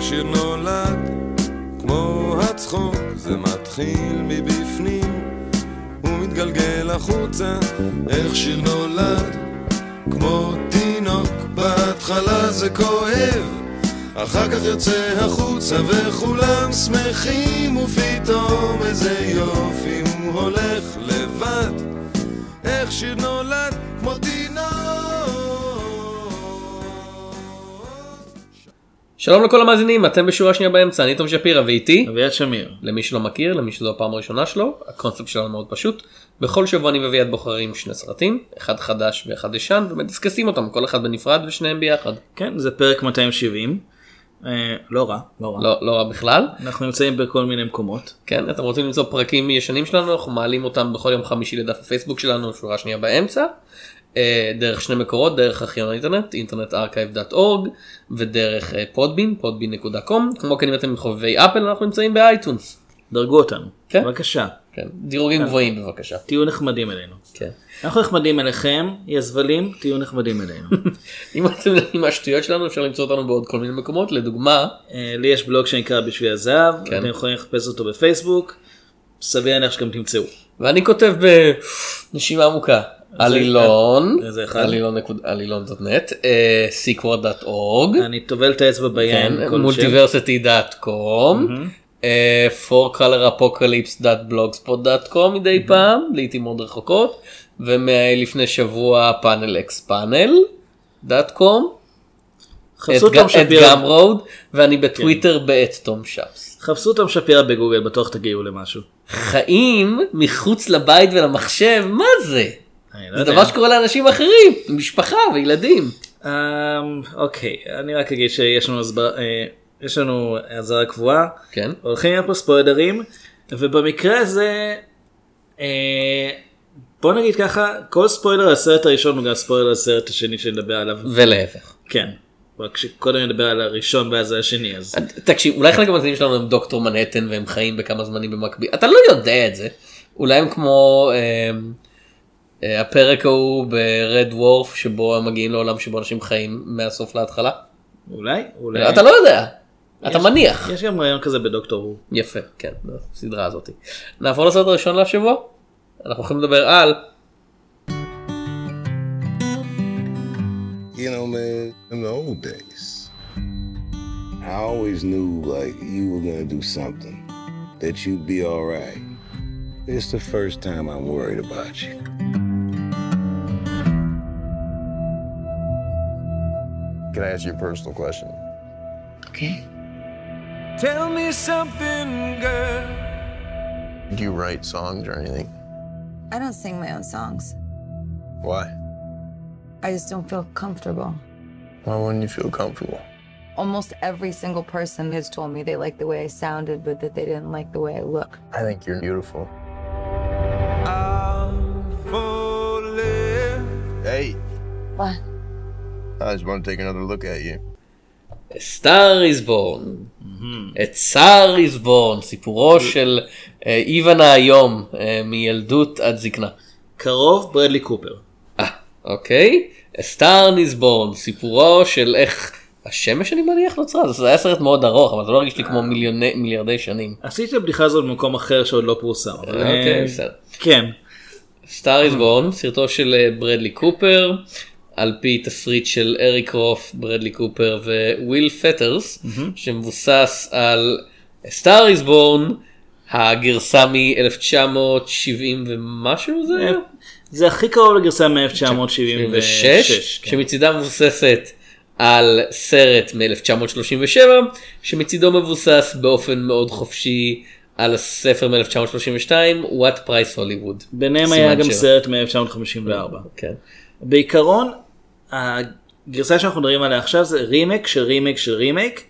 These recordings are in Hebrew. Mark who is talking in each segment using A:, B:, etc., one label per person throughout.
A: איך שיר נולד, כמו הצחוק, זה מתחיל מבפנים, ומתגלגל החוצה, איך שיר נולד, כמו תינוק, בהתחלה זה כואב. אחר כך יוצא החוצה וכולם שמחים ופתאום איזה יופי הוא הולך לבד איך שיר נולד
B: שלום לכל המאזינים, אתם בשורה שנייה באמצע, אני תום שפירא ואיתי,
C: אביעד שמיר.
B: למי שלא מכיר, למי שזו הפעם הראשונה שלו, הקונספט שלנו מאוד פשוט, בכל שבוע אני ואביעד בוחרים שני סרטים, אחד חדש ואחד ישן, ומדסקסים אותם, כל אחד בנפרד ושניהם ביחד.
C: כן, זה פרק 270. אה, לא רע, לא רע.
B: לא, לא רע בכלל.
C: אנחנו נמצאים בכל מיני מקומות.
B: כן, אתם רוצים למצוא פרקים ישנים שלנו, אנחנו מעלים אותם בכל יום חמישי לדף הפייסבוק שלנו, שורה שנייה באמצע. אה, דרך שני מקורות, דרך ארכיון האינטרנט, internetarchive.org ודרך אה, פודבין, podbean.com, כמו כן אם אתם חובבי אפל אנחנו נמצאים באייטונס.
C: דרגו אותנו,
B: כן.
C: בבקשה.
B: כן, דירוגים גבוהים בבקשה.
C: תהיו נחמדים אלינו.
B: כן.
C: אנחנו נחמדים אליכם, יא זבלים, תהיו נחמדים אלינו.
B: אם אתם מה השטויות שלנו אפשר למצוא אותנו בעוד כל מיני מקומות, לדוגמה,
C: אה, לי יש בלוג שנקרא בשביל הזהב,
B: כן.
C: אתם יכולים לחפש אותו בפייסבוק, סביר להניח שגם תמצאו.
B: ואני כותב בנשימה עמוקה, עלילון, עלילון dot net, Sequart dot org,
C: אני טובל את האצבע ביין,
B: Multiversity
C: dot com,
B: Four Color Apocalypse dot blogspot dot com מדי פעם, לעיתים מאוד רחוקות, ומלפני שבוע Panel x Panel dot com.
C: חפשו
B: כן.
C: תום שפירא.
B: את ואני בטוויטר כן. תום שפס.
C: חפשו תום שפירא בגוגל, בטוח תגיעו למשהו.
B: חיים מחוץ לבית ולמחשב, מה זה?
C: לא
B: זה. דבר שקורה לאנשים אחרים, משפחה וילדים.
C: אמ, אוקיי, אני רק אגיד שיש לנו הסבר- אה, יש לנו אזהרה קבועה,
B: כן.
C: הולכים להיות פה ספוילרים, ובמקרה הזה, אה, בוא נגיד ככה, כל ספוילר לסרט הראשון הוא גם ספוילר לסרט השני שנדבר עליו,
B: ולהפך.
C: כן, רק שקודם נדבר על הראשון ואז על השני, אז
B: תקשיב, אולי חלק מהמאזינים שלנו הם דוקטור מנהטן והם חיים בכמה זמנים במקביל, אתה לא יודע את זה. אולי הם כמו אה, הפרק ההוא ברד וורף שבו הם מגיעים לעולם שבו אנשים חיים מהסוף להתחלה.
C: אולי, אולי,
B: אתה לא יודע, אתה
C: יש-
B: מניח.
C: יש גם רעיון כזה בדוקטור הוא,
B: יפה, כן, הסדרה הזאת. נעבור לסרט הראשון לשבוע? אנחנו הולכים לדבר על
D: You know, man, in the old days, I always knew like you were gonna do something, that you'd be all right. It's the first time I'm worried about you.
E: Can I ask you a personal question?
F: Okay.
A: Tell me something girl
E: Do you write songs or anything?
F: I don't sing my own songs.
E: Why?
F: I just don't feel comfortable.
E: Why wouldn't you feel comfortable?
F: Almost every single person has told me they like the way I sounded, but that they didn't like the way I look.
E: I think you're beautiful.
A: I'll
E: Hey,
F: What?
E: I just want to take another look at you.
B: סטאר איז בורן. את סער איז בורן, סיפורו של אה, איוון האיום אה, מילדות עד זקנה.
C: קרוב ברדלי קופר,
B: אה, אוקיי. Star Is Born, סיפורו של איך השמש אני מניח נוצרה, זה היה סרט מאוד ארוך אבל זה לא הרגיש לי כמו מיליוני מיליארדי שנים.
C: עשיתי את הבדיחה הזאת במקום אחר שעוד לא פורסם,
B: אוקיי,
C: אה,
B: בסדר.
C: כן,
B: Star Is Born, סרטו של אה, ברדלי קופר, על פי תסריט של אריק רות', ברדלי קופר וויל פטרס, שמבוסס על סטאר איז בורן, הגרסה מ-1970 ומשהו זה?
C: אה, זה הכי קרוב לגרסה מ-1976,
B: 76,
C: כן.
B: שמצידה מבוססת על סרט מ-1937, שמצידו מבוסס באופן מאוד חופשי על הספר מ-1932, What Price Hollywood.
C: ביניהם היה גם
B: שבע.
C: סרט מ-1954.
B: כן.
C: בעיקרון, הגרסה שאנחנו מדברים עליה עכשיו זה רימק של רימק של רימק.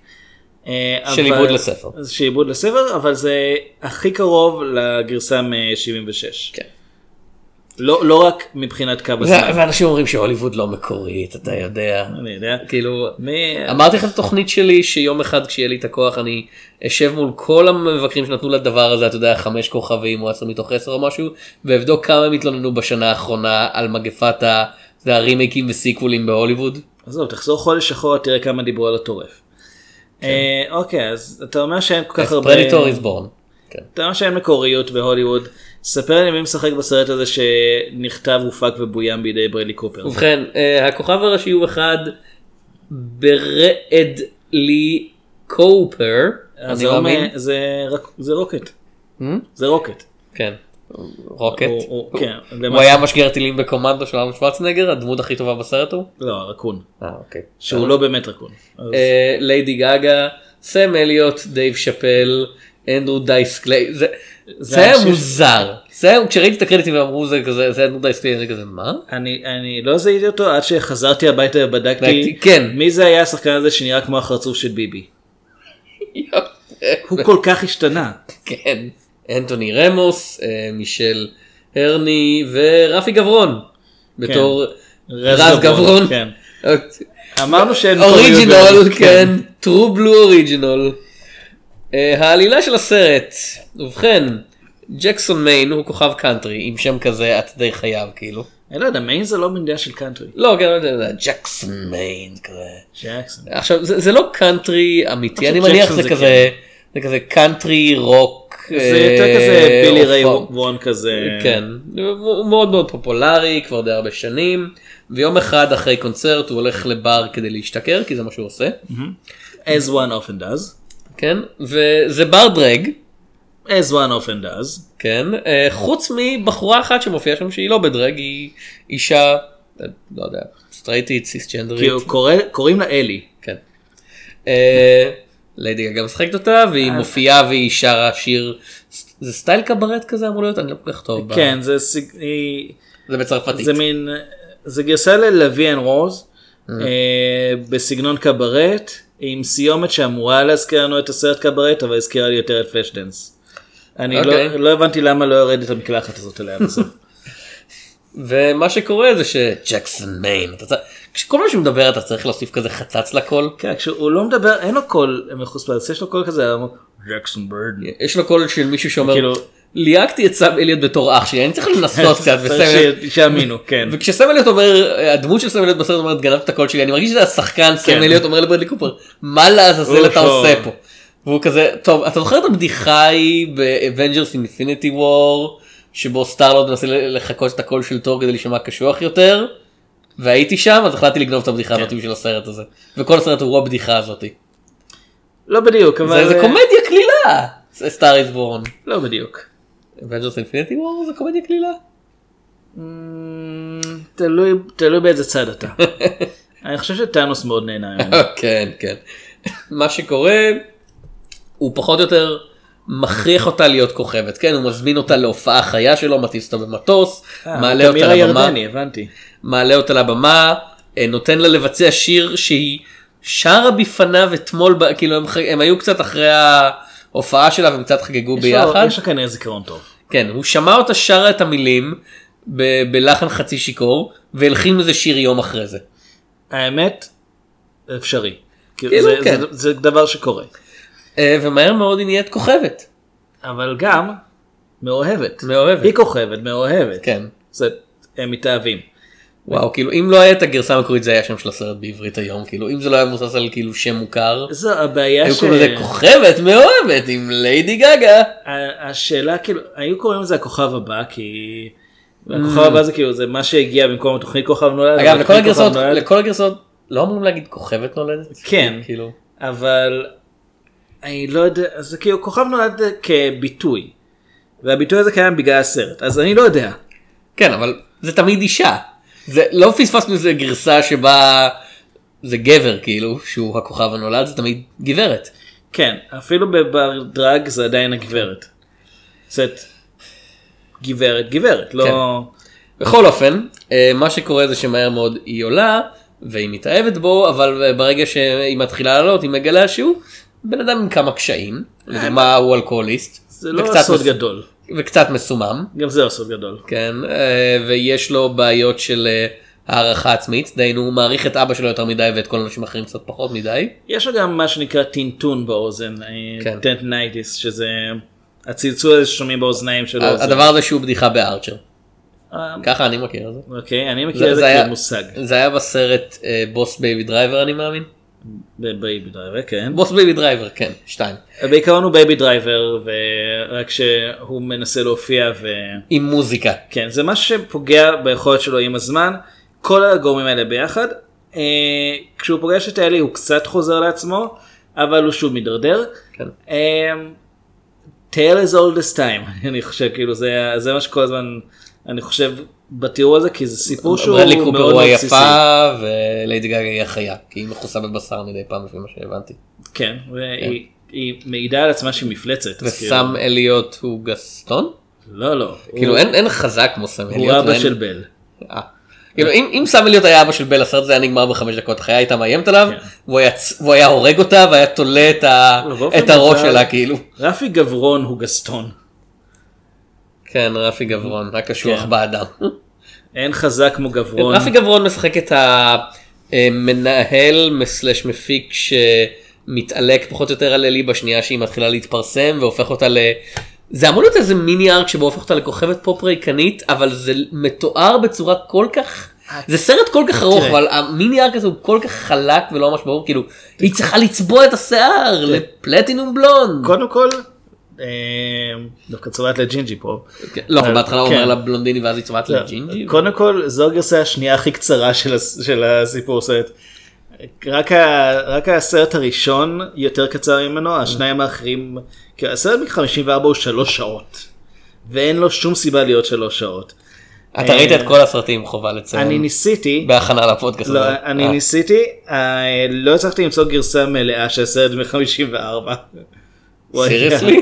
C: אה,
B: של
C: אבל-
B: עיבוד לספר.
C: של עיבוד לספר, אבל זה הכי קרוב לגרסה מ-76.
B: כן.
C: לא, לא רק מבחינת קו הזמן,
B: ואנשים אומרים שהוליווד לא מקורית, אתה יודע.
C: אני יודע.
B: כאילו,
C: מי-
B: אמרתי לך את התוכנית שלי שיום אחד כשיהיה לי את הכוח אני אשב מול כל המבקרים שנתנו לדבר הזה, אתה יודע, חמש כוכבים או עשר מתוך עשר או משהו, ואבדוק כמה הם התלוננו בשנה האחרונה על מגפת ה- יודע, הרימייקים וסיקוולים בהוליווד.
C: עזוב, תחזור חודש אחורה, תראה כמה דיברו על הטורף. אה, אוקיי, אז אתה אומר שאין כל כך הרבה...
B: פרדיטור is born. כן.
C: אתה אומר שאין מקוריות בהוליווד. ספר לי מי משחק בסרט הזה שנכתב, הופק ובוים בידי ברדלי קופר.
B: ובכן, אה, הכוכב הראשי הוא אחד ברדלי קופר.
C: זה. זה זה רוקט.
B: Hmm?
C: זה רוקט.
B: כן. רוקט.
C: הוא- כן,
B: היה משגר טילים בקומנדו של ארנון שוורצנגר, הדמות הכי טובה בסרט הוא?
C: לא, רקון.
B: אה, אוקיי.
C: שהוא לא באמת רקון.
B: אה, ליידי גאגה, סם אליוט, דייב שאפל, אנדרו דייס קליי, זה היה מוזר. כשראיתי את הקרדיטים ואמרו זה כזה, זה אנדרו דייס קליי, אני כזה מה?
C: אני לא זיהיתי אותו עד שחזרתי הביתה ובדקתי
B: בדקתי, כן.
C: מי זה היה השחקן הזה שנראה כמו החרצוף של ביבי. הוא כל כך השתנה.
B: כן. אנטוני רמוס, אה, מישל הרני ורפי גברון. בתור רז גברון.
C: כן. אמרנו שאין original,
B: כן, true blue original. העלילה של הסרט, ובכן, ג'קסון מיין הוא כוכב קאנטרי עם שם כזה אתה די חייב כאילו.
C: אני לא יודע, מיין זה לא מדינה של קאנטרי.
B: לא, כן, לא יודע, ג'קסון מיין כזה.
C: ג'קסון.
B: עכשיו זה זה לא קאנטרי אמיתי, אני מניח
C: ג'קסון
B: זה
C: זה
B: כזה, זה כזה קאנטרי רוק.
C: זה יותר כזה
B: אה,
C: בילי ריי וון כזה.
B: כן, הוא מאוד מאוד פופולרי כבר די הרבה שנים, ויום אחד אחרי קונצרט הוא הולך לבר כדי להשתכר, כי זה מה שהוא עושה,
C: as one often does.
B: כן, וזה בר drag,
C: as one often does.
B: כן, אה, חוץ מבחורה אחת שמופיעה שם שהיא לא ב drag, היא אישה, אה, לא יודע, סטרייטית, סיסג'נדרית,
C: כאילו קורא- קוראים לה אלי.
B: כן. אה, ליידי גגה משחקת אותה, והיא מופיעה והיא שרה שיר, זה סטייל קברט כזה אמור להיות, אני לא כל כך טוב, ב-
C: כן, זה סיג-
B: זה בצרפתית,
C: זה מין, זה גרסה ל La Vie en Rose,
B: Mm.
C: אה, בסגנון קברט, עם סיומת שאמורה להזכיר לנו את הסרט קברט, אבל הזכירה לי יותר את פלאש דנס. אני
B: אוקיי.
C: לא- לא הבנתי למה לא יורד את המקלחת הזאת אליה בסוף.
B: ומה שקורה זה שג'קסון מיין, אתה צריך- כשכל פעם שהוא מדבר אתה צריך להוסיף כזה חצץ לקול,
C: כן, כשהוא לא מדבר, אין לו קול מחוספס, יש לו קול כזה, ג'קסון ברד.
B: יש לו קול של מישהו שאומר,
C: כאילו-
B: ליהקתי את סם אליוט בתור אח שלי, אני צריך לנסות קצת,
C: שיאמינו, כן.
B: וכשסם אליוט אומר, הדמות של סם אליוט בסרט אומרת גנבת את הקול שלי, אני מרגיש שזה השחקן סם
C: כן.
B: אליוט אומר לברדלי קופר, מה לעזאזל אתה. עושה פה? והוא כזה, טוב, אתה זוכר את הבדיחה ההיא באבנג'רס אינפיניטי וור, שבו סטארלורד מנסה לחקות את הקול של תור כדי להישמע קשוח יותר? והייתי שם אז החלטתי לגנוב את הבדיחה
C: כן.
B: הזאת בשביל הסרט הזה. וכל הסרט הוא הבדיחה הזאתי.
C: לא בדיוק, אבל...
B: זה זה קומדיה קלילה! סטאר איז בורן.
C: לא בדיוק.
B: אבנג'רס אינפיניטי וור זה קומדיה קלילה?
C: תלוי תלוי באיזה צד אתה. אני חושב שטאנוס מאוד נהנה.
B: כן כן. מה שקורה הוא פחות או יותר מכריח אותה להיות כוכבת כן הוא מזמין אותה להופעה חיה שלו מטיס אותה במטוס מעלה אותה לבמה
C: ירדני, הבנתי.
B: מעלה אותה לבמה אה, נותן לה לבצע שיר שהיא שרה בפניו אתמול כאילו הם, הם היו קצת אחרי ההופעה שלה והם קצת חגגו
C: יש
B: ביחד
C: יש לו כנראה זיכרון טוב.
B: כן הוא שמע אותה שרה את המילים ב- בלחן חצי שיכור והלחין לזה שיר יום אחרי זה.
C: האמת, אפשרי. כאילו, זה-
B: כן.
C: זה- זה דבר שקורה.
B: אה, ומהר מאוד היא נהיית כוכבת.
C: אבל גם מאוהבת.
B: מאוהבת.
C: היא כוכבת, מאוהבת.
B: כן.
C: זה, הם מתאהבים.
B: וואו כאילו אם לא היה את הגרסה המקורית זה היה שם של הסרט בעברית היום כאילו אם זה לא היה מבוסס על כאילו שם מוכר.
C: זו הבעיה
B: היו
C: ש...
B: קוראים לזה כוכבת מאוהבת עם ליידי גגה.
C: השאלה כאילו, היו קוראים לזה הכוכב הבא כי... הכוכב הבא זה כאילו זה מה שהגיע במקום התוכנית כוכב נולד.
B: אגב לכל הגרסאות לכל הגרסאות לא אמורים להגיד כוכבת נולדת?
C: כן.
B: כאילו.
C: אבל אני לא יודע, זה כאילו כוכב נולד כביטוי. והביטוי הזה קיים בגלל הסרט, אז אני לא יודע.
B: כן אבל זה תמיד אישה. זה לא פספסנו איזה גרסה שבה זה גבר כאילו שהוא הכוכב הנולד זה תמיד גברת.
C: כן, אפילו בדרג זה עדיין הגברת. זאת גברת, גברת, לא...
B: בכל אופן אה, מה שקורה זה שמהר מאוד היא עולה והיא מתאהבת בו אבל ברגע שהיא מתחילה לעלות היא מגלה שהוא בן אדם עם כמה קשיים. לדוגמה הוא אלכוהוליסט.
C: זה לא סוד
B: מס-
C: גדול.
B: וקצת מסומם.
C: גם זה לא סוד גדול.
B: כן, אה, ויש לו בעיות של אה, הערכה עצמית, דהיינו הוא מעריך את אבא שלו יותר מדי ואת כל האנשים האחרים קצת פחות מדי.
C: יש לו גם מה שנקרא טינטון באוזן,
B: כן.
C: tinnitus, שזה הצלצול הזה ששומעים באוזניים שלו.
B: הדבר הזה שהוא בדיחה בארצ'ר,
C: אה,
B: ככה אני מכיר את זה.
C: אוקיי, אני מכיר את
B: זה
C: כמושג.
B: זה היה בסרט אה, בוס בייבי דרייבר אני מאמין.
C: בבייבי דרייבר, כן.
B: בוס בייבי דרייבר, כן, שתיים.
C: בעיקרון הוא בייבי דרייבר, ורק שהוא מנסה להופיע ו...
B: עם מוזיקה.
C: כן, זה משהו שפוגע ביכולת שלו עם הזמן, כל הגורמים האלה ביחד. אה, כשהוא פוגש את אלי הוא קצת חוזר לעצמו, אבל הוא שוב מידרדר.
B: כן.
C: אה, tale is old as time, אני חושב, כאילו זה, זה מה שכל הזמן, אני חושב, בתיאור הזה, כי זה סיפור שהוא
B: ברדלי
C: מאוד
B: קופר
C: מאוד
B: הוא
C: בסיסי.
B: היפה וליידי גגה היא החיה, כי היא מכוסה בבשר מדי פעם לפי מה שהבנתי.
C: כן, והיא היא מעידה על עצמה שהיא מפלצת. אז כאילו-
B: וסם אליוט הוא גסטון?
C: לא, לא.
B: כאילו
C: הוא-
B: אין חזק כמו סם
C: הוא
B: אליוט.
C: אבא
B: ואין-
C: של בל.
B: אה. כאילו אם אם סם אליוט היה אבא של בל הסרט הזה היה נגמר בחמש דקות החיה הייתה מאיימת עליו
C: כן.
B: והוא היה הורג אותה והיה תולה את
C: לא,
B: הראש שלה כאילו.
C: רפי גברון הוא גסטון.
B: כן רפי גברון הקשוח
C: כן.
B: באדם.
C: אין חזק כמו גברון.
B: רפי גברון משחק את המנהל מסלש מפיק שמתעלק פחות או יותר על אלי בשנייה שהיא מתחילה להתפרסם והופך אותה ל... זה אמור להיות איזה מיני ארק שבו הופך אותה לכוכבת פופ ריקנית אבל זה מתואר בצורה כל כך זה סרט כל כך ארוך. אבל המיני ארק הזה הוא כל כך חלק ולא ממש ברור כאילו היא צריכה לצבוע את השיער ל platinum blonde.
C: קודם כל, דווקא צובעת לג'ינג'י פה.
B: כן, לא אבל בהתחלה הוא
C: כן.
B: אומר לה בלונדיני ואז היא צובעת
C: לא,
B: לג'ינג'י.
C: קודם כל, זו הגרסה השנייה הכי קצרה של הס- של הסיפור סרט. רק, ה, רק הסרט הראשון יותר קצר ממנו, השניים האחרים, כי הסרט מ-54 הוא שלוש שעות. ואין לו שום סיבה להיות שלוש שעות.
B: אתה ראית את כל הסרטים חובה לציין.
C: אני ניסיתי,
B: בהכנה לפודקאסט
C: לא. אני
B: אה.
C: ניסיתי, אה, לא הצלחתי למצוא גרסה מלאה של הסרט מ-54.
B: Seriously?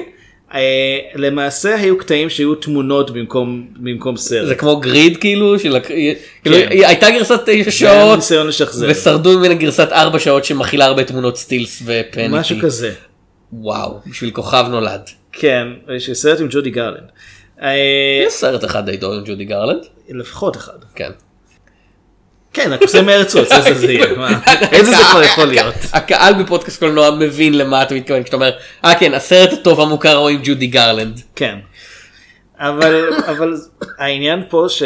C: אה, למעשה היו קטעים שהיו תמונות במקום במקום סרט.
B: זה כמו גריד כאילו, של... כאילו
C: כן.
B: הייתה גרסת תשע
C: זה היה
B: שעות
C: ניסיון לשחזר.
B: ושרדו ממנה גרסת ארבע שעות שמכילה הרבה תמונות סטילס ופניטי.
C: משהו כזה.
B: וואו, בשביל כוכב נולד.
C: כן, יש סרט עם ג'ודי גרלנד. אה,
B: יש סרט אחד די טוב עם ג'ודי גרלנד.
C: לפחות אחד.
B: כן.
C: כן, הקוסם מארץ עוץ, איזה זה יהיה. איזה זה כבר יכול להיות.
B: הקהל בפודקאסט קולנוע מבין למה אתה מתכוון כשאתה אומר, אה כן, הסרט הטוב המוכר הוא עם ג'ודי גרלנד.
C: כן. אבל אבל העניין פה ש...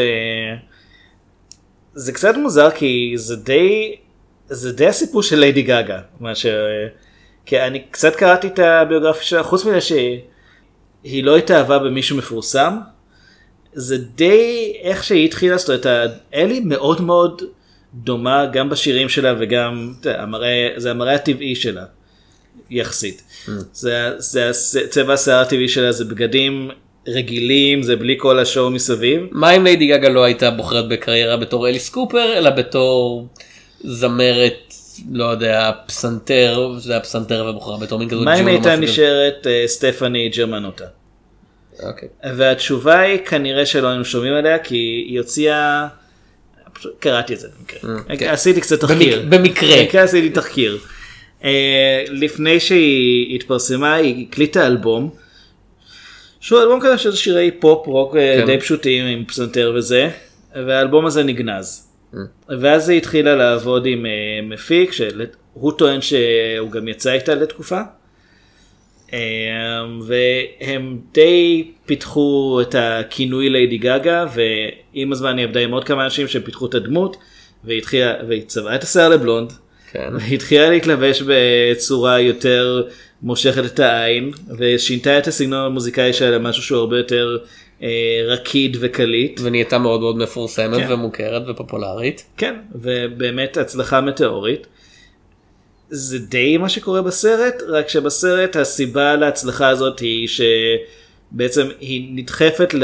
C: זה קצת מוזר כי זה די זה די הסיפור של ליידי גאגה מה ש... כי אני קצת קראתי את הביוגרפיה שלה חוץ מזה שהיא לא התאהבה במישהו מפורסם. זה די איך שהיא התחילה זאת אומרת אלי מאוד מאוד דומה גם בשירים שלה וגם המראה זה המראה הטבעי שלה יחסית. זה, זה הס- צבע השיער הטבעי שלה זה בגדים רגילים זה בלי כל השואו מסביב.
B: מה אם ליידי גגה לא הייתה בוחרת בקריירה בתור אליס קופר אלא בתור זמרת לא יודע פסנתר זה הפסנתר ובוחרה בתור מין כזאת
C: מה אם הייתה. נשארת אה, סטפני ג'רמנוטה?
B: אוקיי.
C: והתשובה היא כנראה שלא היינו שומעים עליה כי היא הוציאה. קראתי את זה במקרה.
B: כן.
C: עשיתי קצת תחקיר.
B: במק- במקרה.
C: במקרה עשיתי תחקיר. אה, לפני שהיא התפרסמה היא הקליטה אלבום. שהוא אלבום כזה של שירי פופ רוק אה,
B: כן.
C: די פשוטים עם פסנתר וזה. והאלבום הזה נגנז. ואז היא התחילה לעבוד עם אה, מפיק שהוא טוען שהוא גם יצא איתה לתקופה. אה, והם די פיתחו את הכינוי ליידי גאגה ועם הזמן היא עבדה עם עוד כמה אנשים שפיתחו את הדמות והיא התחילה והיא צבעה את השיער לבלונד
B: כן.
C: והיא התחילה להתלבש בצורה יותר מושכת את העין ושינתה את הסגנון המוזיקאי שלה למשהו שהוא הרבה יותר אה, רקיד וקליט.
B: ונהייתה מאוד מאוד מפורסמת
C: כן.
B: ומוכרת ופופולרית.
C: כן, ובאמת הצלחה מטאורית. זה די מה שקורה בסרט, רק שבסרט הסיבה להצלחה הזאת היא שבעצם היא נדחפת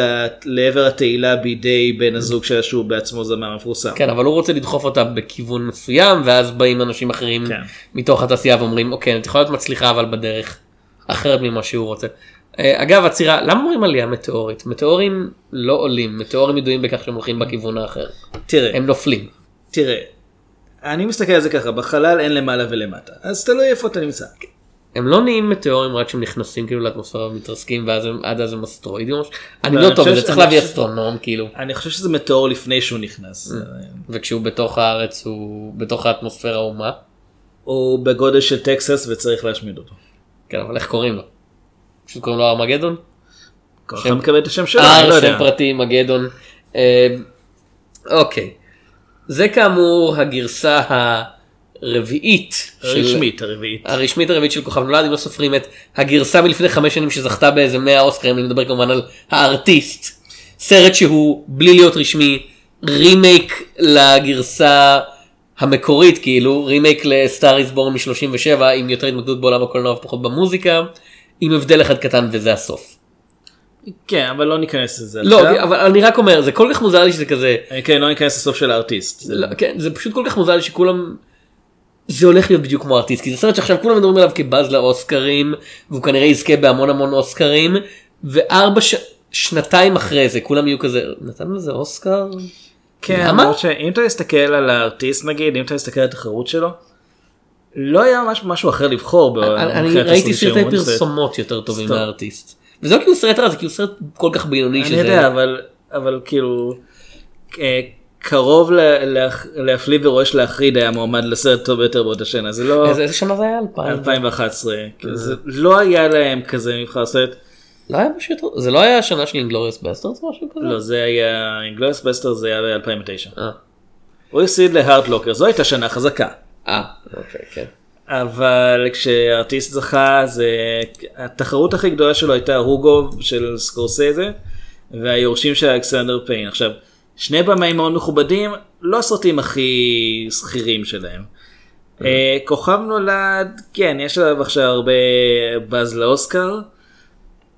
C: לעבר התהילה בידי בן הזוג שלה שהוא בעצמו זמר מפורסם.
B: כן אבל הוא רוצה לדחוף אותה בכיוון מסוים ואז באים אנשים אחרים
C: כן.
B: מתוך התעשייה ואומרים אוקיי את יכולה להיות מצליחה אבל בדרך אחרת ממה שהוא רוצה. אה, אגב עצירה למה אומרים עלייה מטאורית מטאורים לא עולים מטאורים ידועים בכך שהם הולכים בכיוון האחר
C: תראה,
B: הם נופלים.
C: תראה, אני מסתכל על זה ככה, בחלל אין למעלה ולמטה, אז תלוי איפה אתה נמצא.
B: הם לא נהיים מטאורים רק כשהם נכנסים כאילו לאטמוספירה ומתרסקים ואז הם עד אז הם אסטרואידים. או ש- אני
C: לא,
B: לא טוב בזה
C: ש-
B: צריך להביא אסטרונום כאילו
C: אני חושב שזה מטאור לפני שהוא נכנס.
B: וכשהוא בתוך הארץ הוא בתוך האטמוספירה הוא מה?
C: הוא בגודל של טקסס וצריך להשמיד אותו.
B: כן אבל איך קוראים לו? פשוט קוראים לו ארמגדון?
C: ככה מקבל את השם שלו,
B: אה,
C: אני לא
B: שם
C: יודע.
B: פרטי מגדון. אה, אוקיי. זה כאמור הגרסה הרביעית. של-
C: רשמית הרביעית.
B: הרשמית הרביעית של כוכב נולד אם לא סופרים את הגרסה מלפני חמש שנים שזכתה באיזה 100 אוסקרים אני מדבר כמובן על הארטיסט. סרט שהוא בלי להיות רשמי רימייק לגרסה המקורית כאילו רימייק לסטאר איז בורן מ-37 עם יותר התמקדות בעולם הקולנוע ופחות במוזיקה עם הבדל אחד קטן וזה הסוף.
C: כן אבל לא ניכנס לזה
B: לא
C: עכשיו.
B: אבל אני רק אומר זה כל כך מוזר לי שזה כזה
C: כן לא ניכנס לסוף של הארטיסט.
B: לא, כן, זה פשוט כל כך מוזר לי שכולם... זה הולך להיות בדיוק כמו ארטיסט, כי זה סרט שעכשיו כולם מדברים עליו כבאז לאוסקרים, והוא כנראה יזכה בהמון המון אוסקרים, וארבע ש... שנתיים אחרי זה כולם יהיו כזה, נתנו לזה אוסקר?
C: כן,
B: למה?
C: שאם אתה מסתכל על הארטיסט נגיד, אם אתה מסתכל על התחרות שלו, לא היה ממש משהו אחר לבחור.
B: אני ראיתי סרטי. פרסומות יותר טובים. מהארטיסט. וזה לא כאילו סרט רע, זה כאילו סרט כל כך בינוני
C: אני
B: שזה...
C: יודע, אבל, אבל כאילו, אה, קרוב להפליא ורועש להחריד היה מועמד לסרט טוב ביותר באותה שנה, זה לא...
B: איזה שנה זה היה? 2000?
C: 2011, כאילו, זה לא היה להם כזה מבחר סרט,
B: לא היה משהו יותר... זה לא היה השנה של אינגלוריוס בסטרדס או משהו כזה?
C: לא זה היה, אינגלוריוס בסטרדס זה היה ב-2009.
B: אה.
C: הוא הפסיד להארט לוקר, זו הייתה שנה חזקה.
B: אה, אוקיי, כן.
C: אבל כשהארטיסט זכה זה התחרות הכי גדולה שלו הייתה הוגו של סקורסזה והיורשים של אלכסנדר פיין עכשיו שני במאים מאוד מכובדים לא הסרטים הכי זכירים שלהם. אה, כוכב נולד כן יש עליו עכשיו הרבה באז לאוסקר.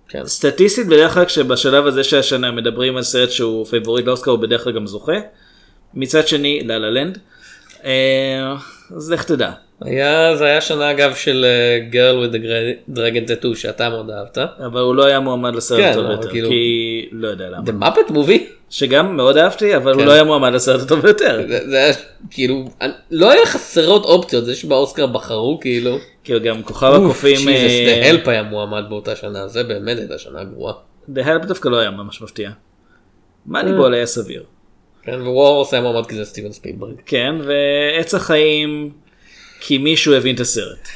B: כן.
C: סטטיסטית בדרך כלל כשבשלב הזה של השנה מדברים על סרט שהוא פייבוריט לאוסקר הוא בדרך כלל גם זוכה. מצד שני לה לה לנד. אה, אז לך תדע.
B: היה, זה היה שנה אגב של uh, Girl with the Dragon Tattoo שאתה מאוד אהבת.
C: אבל הוא לא היה מועמד לסרט
B: כן,
C: הטוב
B: אבל
C: ביותר,
B: כאילו-
C: כי לא יודע למה.
B: The Muppet Movie?
C: שגם מאוד אהבתי, אבל הוא
B: כן.
C: לא היה מועמד לסרט הטוב ביותר.
B: זה, זה היה כאילו, אני- לא היה חסרות אופציות, זה שבאוסקר בחרו כאילו.
C: כאילו גם כוכב הקופים,
B: Jesus,
C: אה,
B: The Help היה מועמד באותה שנה, זה באמת הייתה שנה גרועה.
C: The Help דווקא לא היה ממש מפתיע. מאניבול היה סביר.
B: כן, וורוס היה מועמד כי זה סטיבן ספילברג.
C: כן, ועץ החיים, כי מישהו הבין את הסרט.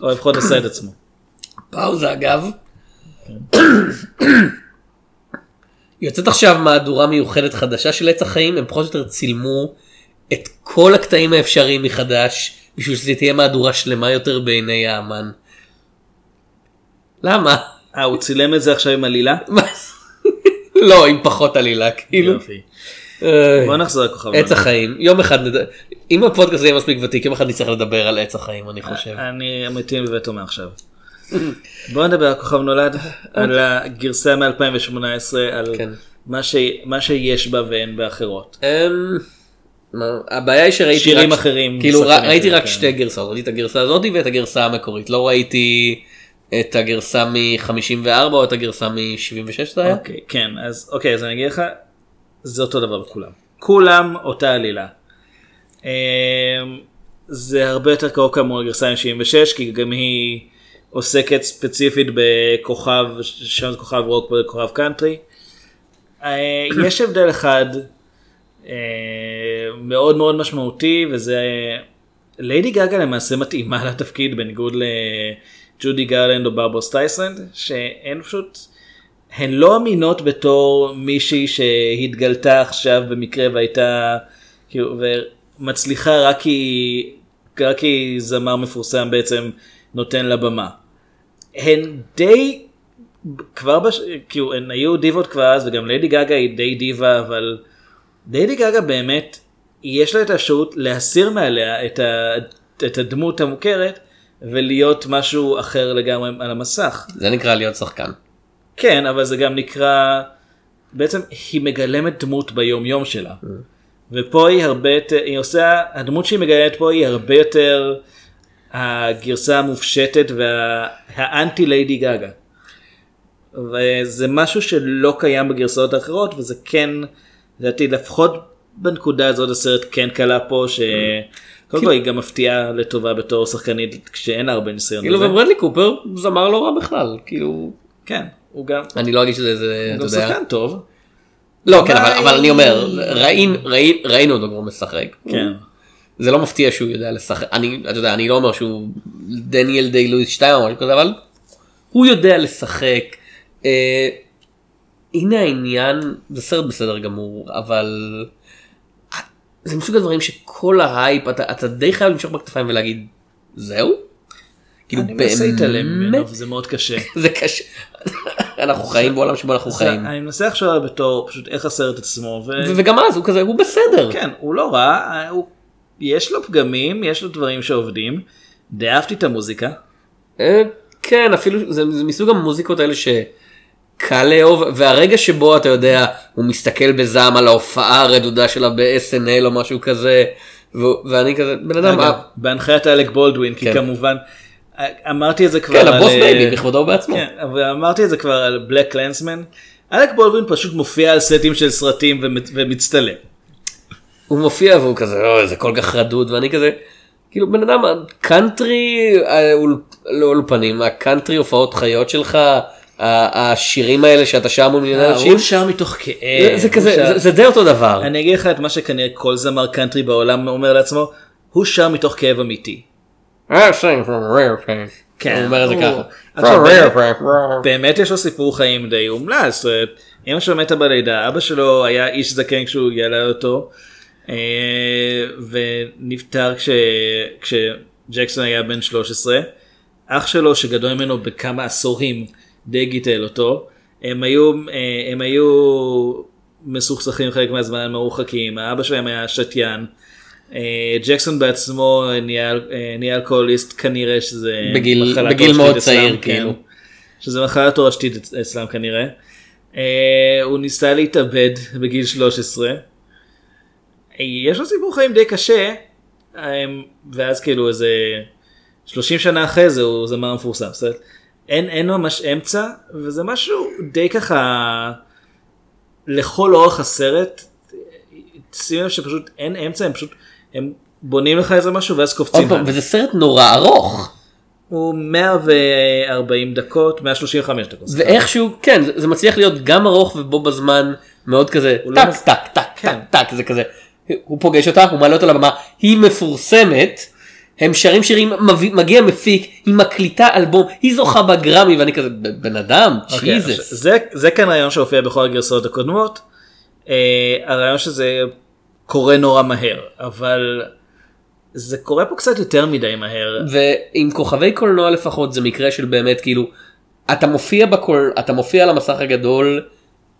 C: או לפחות עשה את עצמו.
B: פאוזה אגב. יוצאת עכשיו מהדורה מיוחדת חדשה של עץ החיים, הם פחות או יותר צילמו את כל הקטעים האפשריים מחדש, בשביל שזה תהיה מהדורה שלמה יותר בעיני האמן. למה?
C: אה, הוא צילם את זה עכשיו עם עלילה?
B: לא, עם פחות עלילה, כאילו.
C: יופי.
B: איי.
C: בוא נחזור לכוכב.
B: עץ החיים, יום אחד נדבר, אם הפודקאסט יהיה מספיק ותיק, יום אחד נצטרך לדבר על עץ החיים, אני חושב.
C: אני מתאים בביתו מעכשיו. בוא נדבר על כוכב נולד, על הגרסה מ-2018, על
B: כן.
C: מה ש- מה שיש בה ואין באחרות.
B: אמ, הבעיה היא שראיתי
C: שירים
B: רק,
C: אחרים,
B: כאילו ר-
C: שחקנים
B: ראיתי
C: אחרים,
B: רק
C: כן.
B: שתי גרסאות, ראיתי את הגרסה הזאת ואת הגרסה המקורית, לא ראיתי את הגרסה מ-54 או את הגרסה מ-76 זה היה?
C: אוקיי, כן, אז אוקיי, אז אני אגיד לך, זה אותו דבר בכולם. כולם אותה עלילה. אמ, זה הרבה יותר קרוב כאמור לגרסה מ-76, כי גם היא עוסקת ספציפית בכוכב, שם זה כוכב רוק וכוכב קאנטרי. אה, יש הבדל אחד אה, מאוד מאוד משמעותי, וזה ליידי גגה למעשה מתאימה לתפקיד בניגוד לג'ודי גרלנד או ברברה סטרייסנד, שהן פשוט, הן לא אמינות בתור מישהי שהתגלתה עכשיו במקרה והייתה, כאילו, ומצליחה רק כי, רק כי זמר מפורסם בעצם נותן לה במה. הן די כבר בש... כאילו הן היו דיבות כבר אז וגם ליידי גגה היא די דיבה אבל ליידי גגה באמת יש לה את האפשרות להסיר מעליה את, ה... את הדמות המוכרת ולהיות משהו אחר לגמרי על המסך.
B: זה נקרא להיות שחקן.
C: כן אבל זה גם נקרא בעצם היא מגלמת דמות ביום יום שלה. ופה היא הרבה יותר היא עושה הדמות שהיא מגלמת פה היא הרבה יותר הגרסה המופשטת והאנטי ליידי גגה. וזה משהו שלא קיים בגרסאות האחרות וזה כן לדעתי לפחות בנקודה הזאת הסרט כן קלה פה שקודם כל היא גם מפתיעה לטובה בתור שחקנית כשאין לה הרבה ניסיון.
B: כאילו. וברדלי קופר זמר לא רע בכלל, כאילו,
C: כן הוא גם
B: אני לא אגיד שזה, זה,
C: הוא
B: אתה
C: גם
B: יודע.
C: שחקן טוב.
B: לא, כן, אבל, אני אומר, ראינו, ראינו, ראינו אותו כבר משחק.
C: כן.
B: זה לא מפתיע שהוא יודע לשחק, אני, אתה יודע, אני לא אומר שהוא דניאל דיי לואיס 2 או משהו כזה, אבל הוא יודע לשחק. אה, הנה העניין, זה סרט בסדר גמור, אבל זה מסוג הדברים שכל ההייפ אתה, אתה די חייב למשוך בכתפיים ולהגיד זהו? כאילו
C: אני מנסה להתעלם ממנו וזה מאוד קשה.
B: זה קשה. אנחנו חיים בעולם שבו אנחנו חיים.
C: אני מנסה עליו בתור פשוט איך הסרט עצמו.
B: וגם אז הוא כזה הוא בסדר.
C: כן, הוא לא רע. יש לו פגמים, יש לו דברים שעובדים. די אהבתי את המוזיקה.
B: אה, כן אפילו זה, זה מסוג המוזיקות האלה שקל לאהוב והרגע שבו אתה יודע הוא מסתכל בזעם על ההופעה הרדודה שלה ב-SNL או משהו כזה ו- ואני כזה בן אדם
C: אגב,
B: אה,
C: בהנחיית אלק בולדווין, כי
B: כן.
C: כמובן, אמרתי את זה כבר
B: כן
C: על...
B: הבוס
C: אה,
B: בייבי בכבודו ובעצמו.
C: כן, אבל אמרתי את זה כבר על בלק קלנסמן. אלק בולדווין פשוט מופיע על סטים של סרטים ומת- ומצטלם.
B: הוא מופיע והוא כזה אוי זה כל כך רדוד ואני כזה כאילו בן אדם קאנטרי לא אולפנים הקאנטרי הופעות חיות שלך השירים האלה שאתה שר מול מיליוני
C: אה,
B: אנשים
C: הוא שר מתוך כאב.
B: זה- כזה זה- די אותו דבר.
C: אני אגיד לך את מה שכנראה כל זמר קאנטרי בעולם אומר לעצמו, הוא שר מתוך כאב אמיתי. כן,
B: הוא אומר את זה ככה.
C: באמת- יש לו סיפור חיים די אומלץ. אמא שלו מתה בלידה, אבא שלו היה איש זקן כשהוא ילד אותו, אה, ונפטר כש- כשג'קסון היה בן 13. אח שלו שגדול ממנו בכמה עשורים די גיטל אותו. הם היו, אה, הם היו מסוכסכים חלק מהזמן, הם מרוחקים, האבא שלהם היה שתיין. אה, ג'קסון בעצמו נהיה אה, נהיה אלכוהוליסט כנראה שזה
B: בגיל-
C: מחלה
B: בגיל מאוד
C: אצלם,
B: צעיר,
C: כן.
B: כאילו.
C: שזה מחלה תורשתית אצ- אצלם כנראה. אה, הוא ניסה להתאבד בגיל 13. אה, יש לו סיפור חיים די קשה, ואז כאילו איזה 30 שנה אחרי זה הוא זמר מפורסם. זאת אומרת, אין, אין ממש אמצע, וזה משהו די ככה לכל אורך הסרט. שים לב שפשוט אין אמצע, הם פשוט, הם בונים לך איזה משהו ואז קופצים.
B: עוד פעם. וזה סרט נורא ארוך.
C: הוא 140 דקות, 135 דקות.
B: ואיכשהו, כן, זה- מצליח להיות גם ארוך ובו בזמן מאוד כזה
C: הוא לא
B: טק טק טק טק
C: כן.
B: טק, זה כזה. הוא פוגש אותה, הוא מעלה אותה לבמה, היא מפורסמת. הם שרים שירים, מגיע מפיק, היא מקליטה אלבום, היא זוכה בגרמי ואני כזה "ב- בן אדם,
C: אוקיי,
B: ג'יזוס.
C: זה, זה כאן רעיון שהופיע בכל הגרסאות הקודמות. אה, הרעיון שזה קורה נורא מהר, אבל זה קורה פה קצת יותר מדי מהר.
B: ועם כוכבי קולנוע לפחות זה מקרה של באמת כאילו אתה מופיע בקול אתה מופיע על המסך הגדול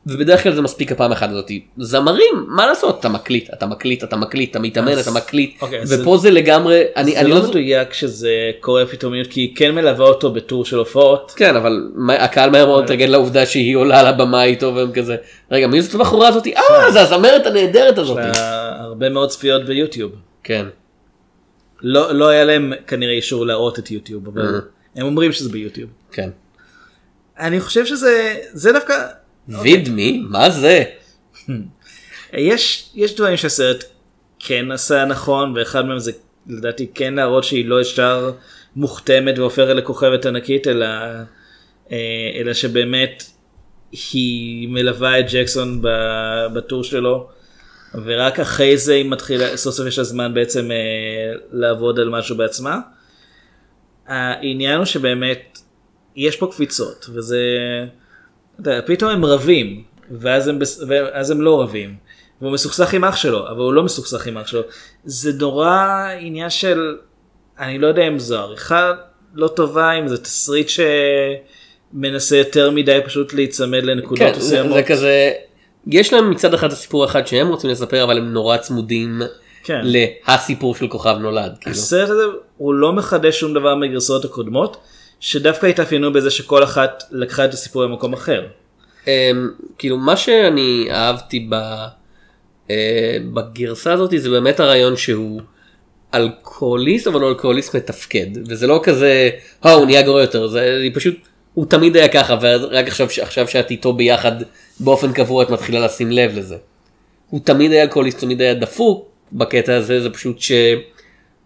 B: ובדרך כלל זה מספיק הפעם אחת הזאתי זמרים מה לעשות? אתה מקליט אתה מקליט אתה מקליט אתה מתאמן אתה מקליט.
C: אוקיי,
B: ופה זה לגמרי אני
C: זה לא
B: לא
C: מדויק שזה קורה פתאומיות, כי היא כן מלווה אותו בטור של הופעות.
B: כן אבל הקהל מהר מאוד התרגל לעובדה שהיא עולה על הבמה איתו והם כזה רגע מי זאת הבחורה הזאתי אה זה הזמרת הנהדרת הזאתי
C: הרבה מאוד צפיות ביוטיוב.
B: כן.
C: לא, לא היה להם כנראה אישור להראות את יוטיוב, אבל הם אומרים שזה ביוטיוב.
B: כן.
C: אני חושב שזה, זה דווקא,
B: וידמי? מה זה?
C: יש, יש דברים שהסרט כן עשה נכון, ואחד מהם זה לדעתי כן להראות שהיא לא ישר מוכתמת והופכת לכוכבת ענקית, אלא, אה, אלא שבאמת היא מלווה את ג'קסון בטור שלו, ורק אחרי זה היא מתחילה, סוף סוף יש לה זמן בעצם אה, לעבוד על משהו בעצמה. העניין הוא שבאמת יש פה קפיצות, וזה, פתאום הם רבים, ואז הם, בס- ואז הם לא רבים. והוא מסוכסך עם אח שלו, אבל הוא לא מסוכסך עם אח שלו. זה נורא עניין של, אני לא יודע אם זו עריכה לא טובה, אם זה תסריט שמנסה יותר מדי פשוט להיצמד לנקודות
B: כן, זה,
C: מסוימות.
B: זה כזה, יש להם מצד אחד הסיפור אחד שהם רוצים לספר אבל הם נורא צמודים
C: כן.
B: להסיפור של כוכב נולד. כאילו.
C: הסרט הזה הוא לא מחדש שום דבר מהגרסאות הקודמות, שדווקא התאפיינו בזה שכל אחת לקחה את הסיפור למקום אחר.
B: אמ, כאילו מה שאני אהבתי ב, אה, בגרסה הזאת זה באמת הרעיון שהוא אלכוהוליסט אבל הוא אלכוהוליסט מתפקד וזה לא כזה אה הוא נהיה גרוע יותר זה פשוט הוא תמיד היה ככה ורק עכשיו עכשיו שאת איתו ביחד באופן קבוע את מתחילה לשים לב לזה. הוא תמיד היה אלכוהוליסט תמיד היה דפוק בקטע הזה זה פשוט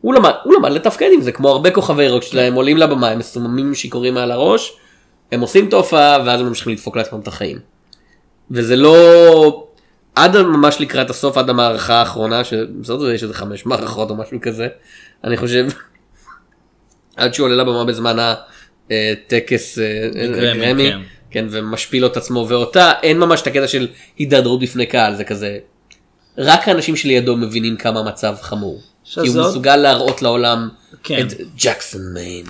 B: שהוא למד הוא למד לתפקד עם זה כמו הרבה כוכבי רוק שלהם עולים לבמה הם מסוממים שיכורים מעל הראש הם עושים את ההופעה ואז הם ממשיכים לדפוק לעצמם את החיים. וזה לא עד ממש לקראת הסוף עד המערכה האחרונה שבסוף זה יש איזה חמש מערכות או משהו כזה אני חושב עד שהוא עולה לבמה בזמן הטקס
C: גרמי,
B: גרמי
C: כן.
B: כן ומשפיל את עצמו ואותה אין ממש את הקטע של הידרדרות בפני קהל זה כזה רק האנשים שלידו מבינים כמה המצב חמור. כי הוא
C: שזאת-
B: מסוגל להראות לעולם
C: כן.
B: את ג'קסון מיין.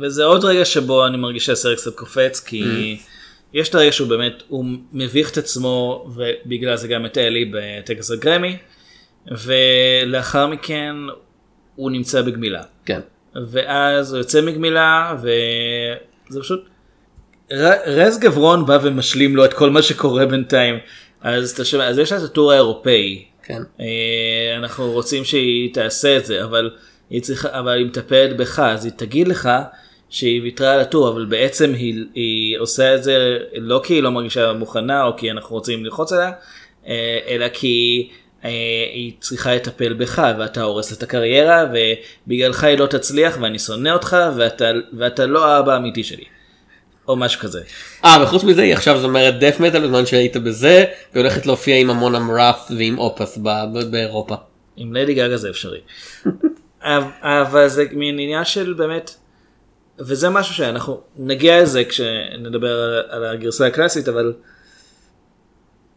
C: וזה עוד רגע שבו אני מרגיש שהסרט קצת קופץ כי יש את הרגע שהוא באמת הוא מביך את עצמו ובגלל זה גם את אלי בטקס הגרמי ולאחר מכן הוא נמצא בגמילה
B: כן.
C: ואז הוא יוצא מגמילה וזה פשוט רז גברון בא ומשלים לו את כל מה שקורה בינתיים אז אתה שומע אז יש לה את הטור האירופאי
B: כן.
C: אה, אנחנו רוצים שהיא תעשה את זה אבל היא צריכה אבל היא מטפלת בך אז היא תגיד לך שהיא ויתרה על הטור אבל בעצם היא, היא עושה את זה לא כי היא לא מרגישה מוכנה או כי אנחנו רוצים ללחוץ עליה אה, אלא כי אה, היא צריכה לטפל בך ואתה הורס את הקריירה ובגללך היא לא תצליח ואני שונא אותך ואתה, ואתה לא האבא האמיתי שלי. או משהו כזה.
B: אה וחוץ מזה היא עכשיו זמרת דף מטאל בזמן שהיית בזה והיא הולכת להופיע עם המון אמראפ ועם אופס באירופה.
C: עם לדי גגה זה אפשרי. אבל- אבל זה מין עניין של באמת, וזה משהו שאנחנו נגיע לזה כשנדבר על, על הגרסה הקלאסית, אבל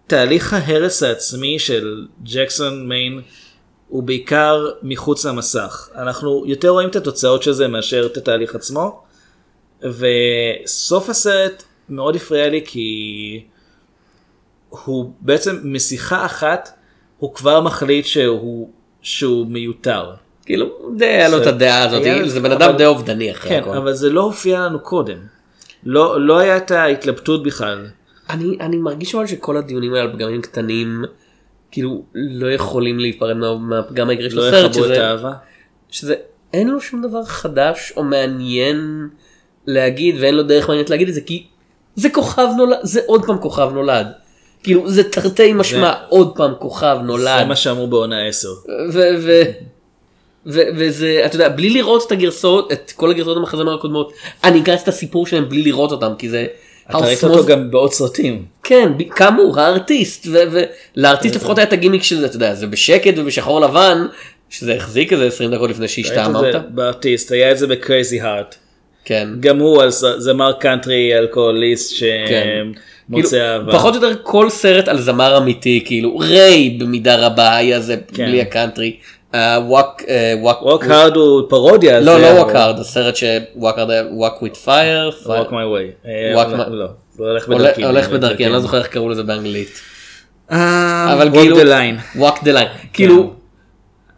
C: תהליך ההרס העצמי של ג'קסון מיין הוא בעיקר מחוץ למסך. אנחנו יותר רואים את התוצאות של זה מאשר את התהליך עצמו, וסוף הסרט מאוד הפריע לי כי הוא בעצם משיחה אחת הוא כבר מחליט שהוא שהוא מיותר.
B: כאילו די היה לו את הדעה הזאת זה בן אדם די אובדני אחרי
C: כן,
B: הכל.
C: אבל זה לא הופיע לנו קודם. לא לא היה את ההתלבטות בכלל.
B: אני אני מרגיש אבל שכל הדיונים האלה על פגמים קטנים כאילו לא יכולים להיפרד מה- מהפגם העיקרי של
C: לא
B: הסרט
C: יכבו את
B: שזה
C: האהבה.
B: שזה אין לו שום דבר חדש או מעניין להגיד ואין לו דרך מעניינת להגיד את זה כי זה כוכב נולד זה עוד פעם כוכב נולד. כאילו זה תרתי משמע עוד פעם כוכב
C: זה
B: נולד
C: מה שאמרו בעונה 10.
B: ו- ו- ו- וזה אתה יודע בלי לראות את הגרסאות את כל הגרסאות המחזמר הקודמות אני קראתי את הסיפור שלהם בלי לראות אותם כי זה.
C: אתה ראית אותו גם בעוד סרטים.
B: כן כאמור הארטיסט ולארטיסט לפחות היה את הגימיק של זה אתה יודע זה בשקט ובשחור לבן שזה החזיק איזה 20 דקות לפני שהשתעממת.
C: זה בארטיסט היה את זה בקרייזי הארט.
B: כן.
C: גם הוא על זמר קאנטרי אלכוהוליסט
B: כן.
C: שמוצא
B: כאילו,
C: אהבה.
B: פחות או יותר כל סרט על זמר אמיתי כאילו ריי במידה רבה היה זה
C: כן.
B: בלי הקאנטרי. אה, וואק אה, וואק
C: ווק הארד הוא פרודיה.
B: לא לא
C: אבל-
B: וואקארד הסרט וואק וויט פייר
C: Walk my way. אה,
B: Walk
C: לא, הולך בדרכי.
B: הולך אני לא זוכר איך קראו לזה באנגלית. אבל כאילו
C: the line.
B: וואק דה ליין כאילו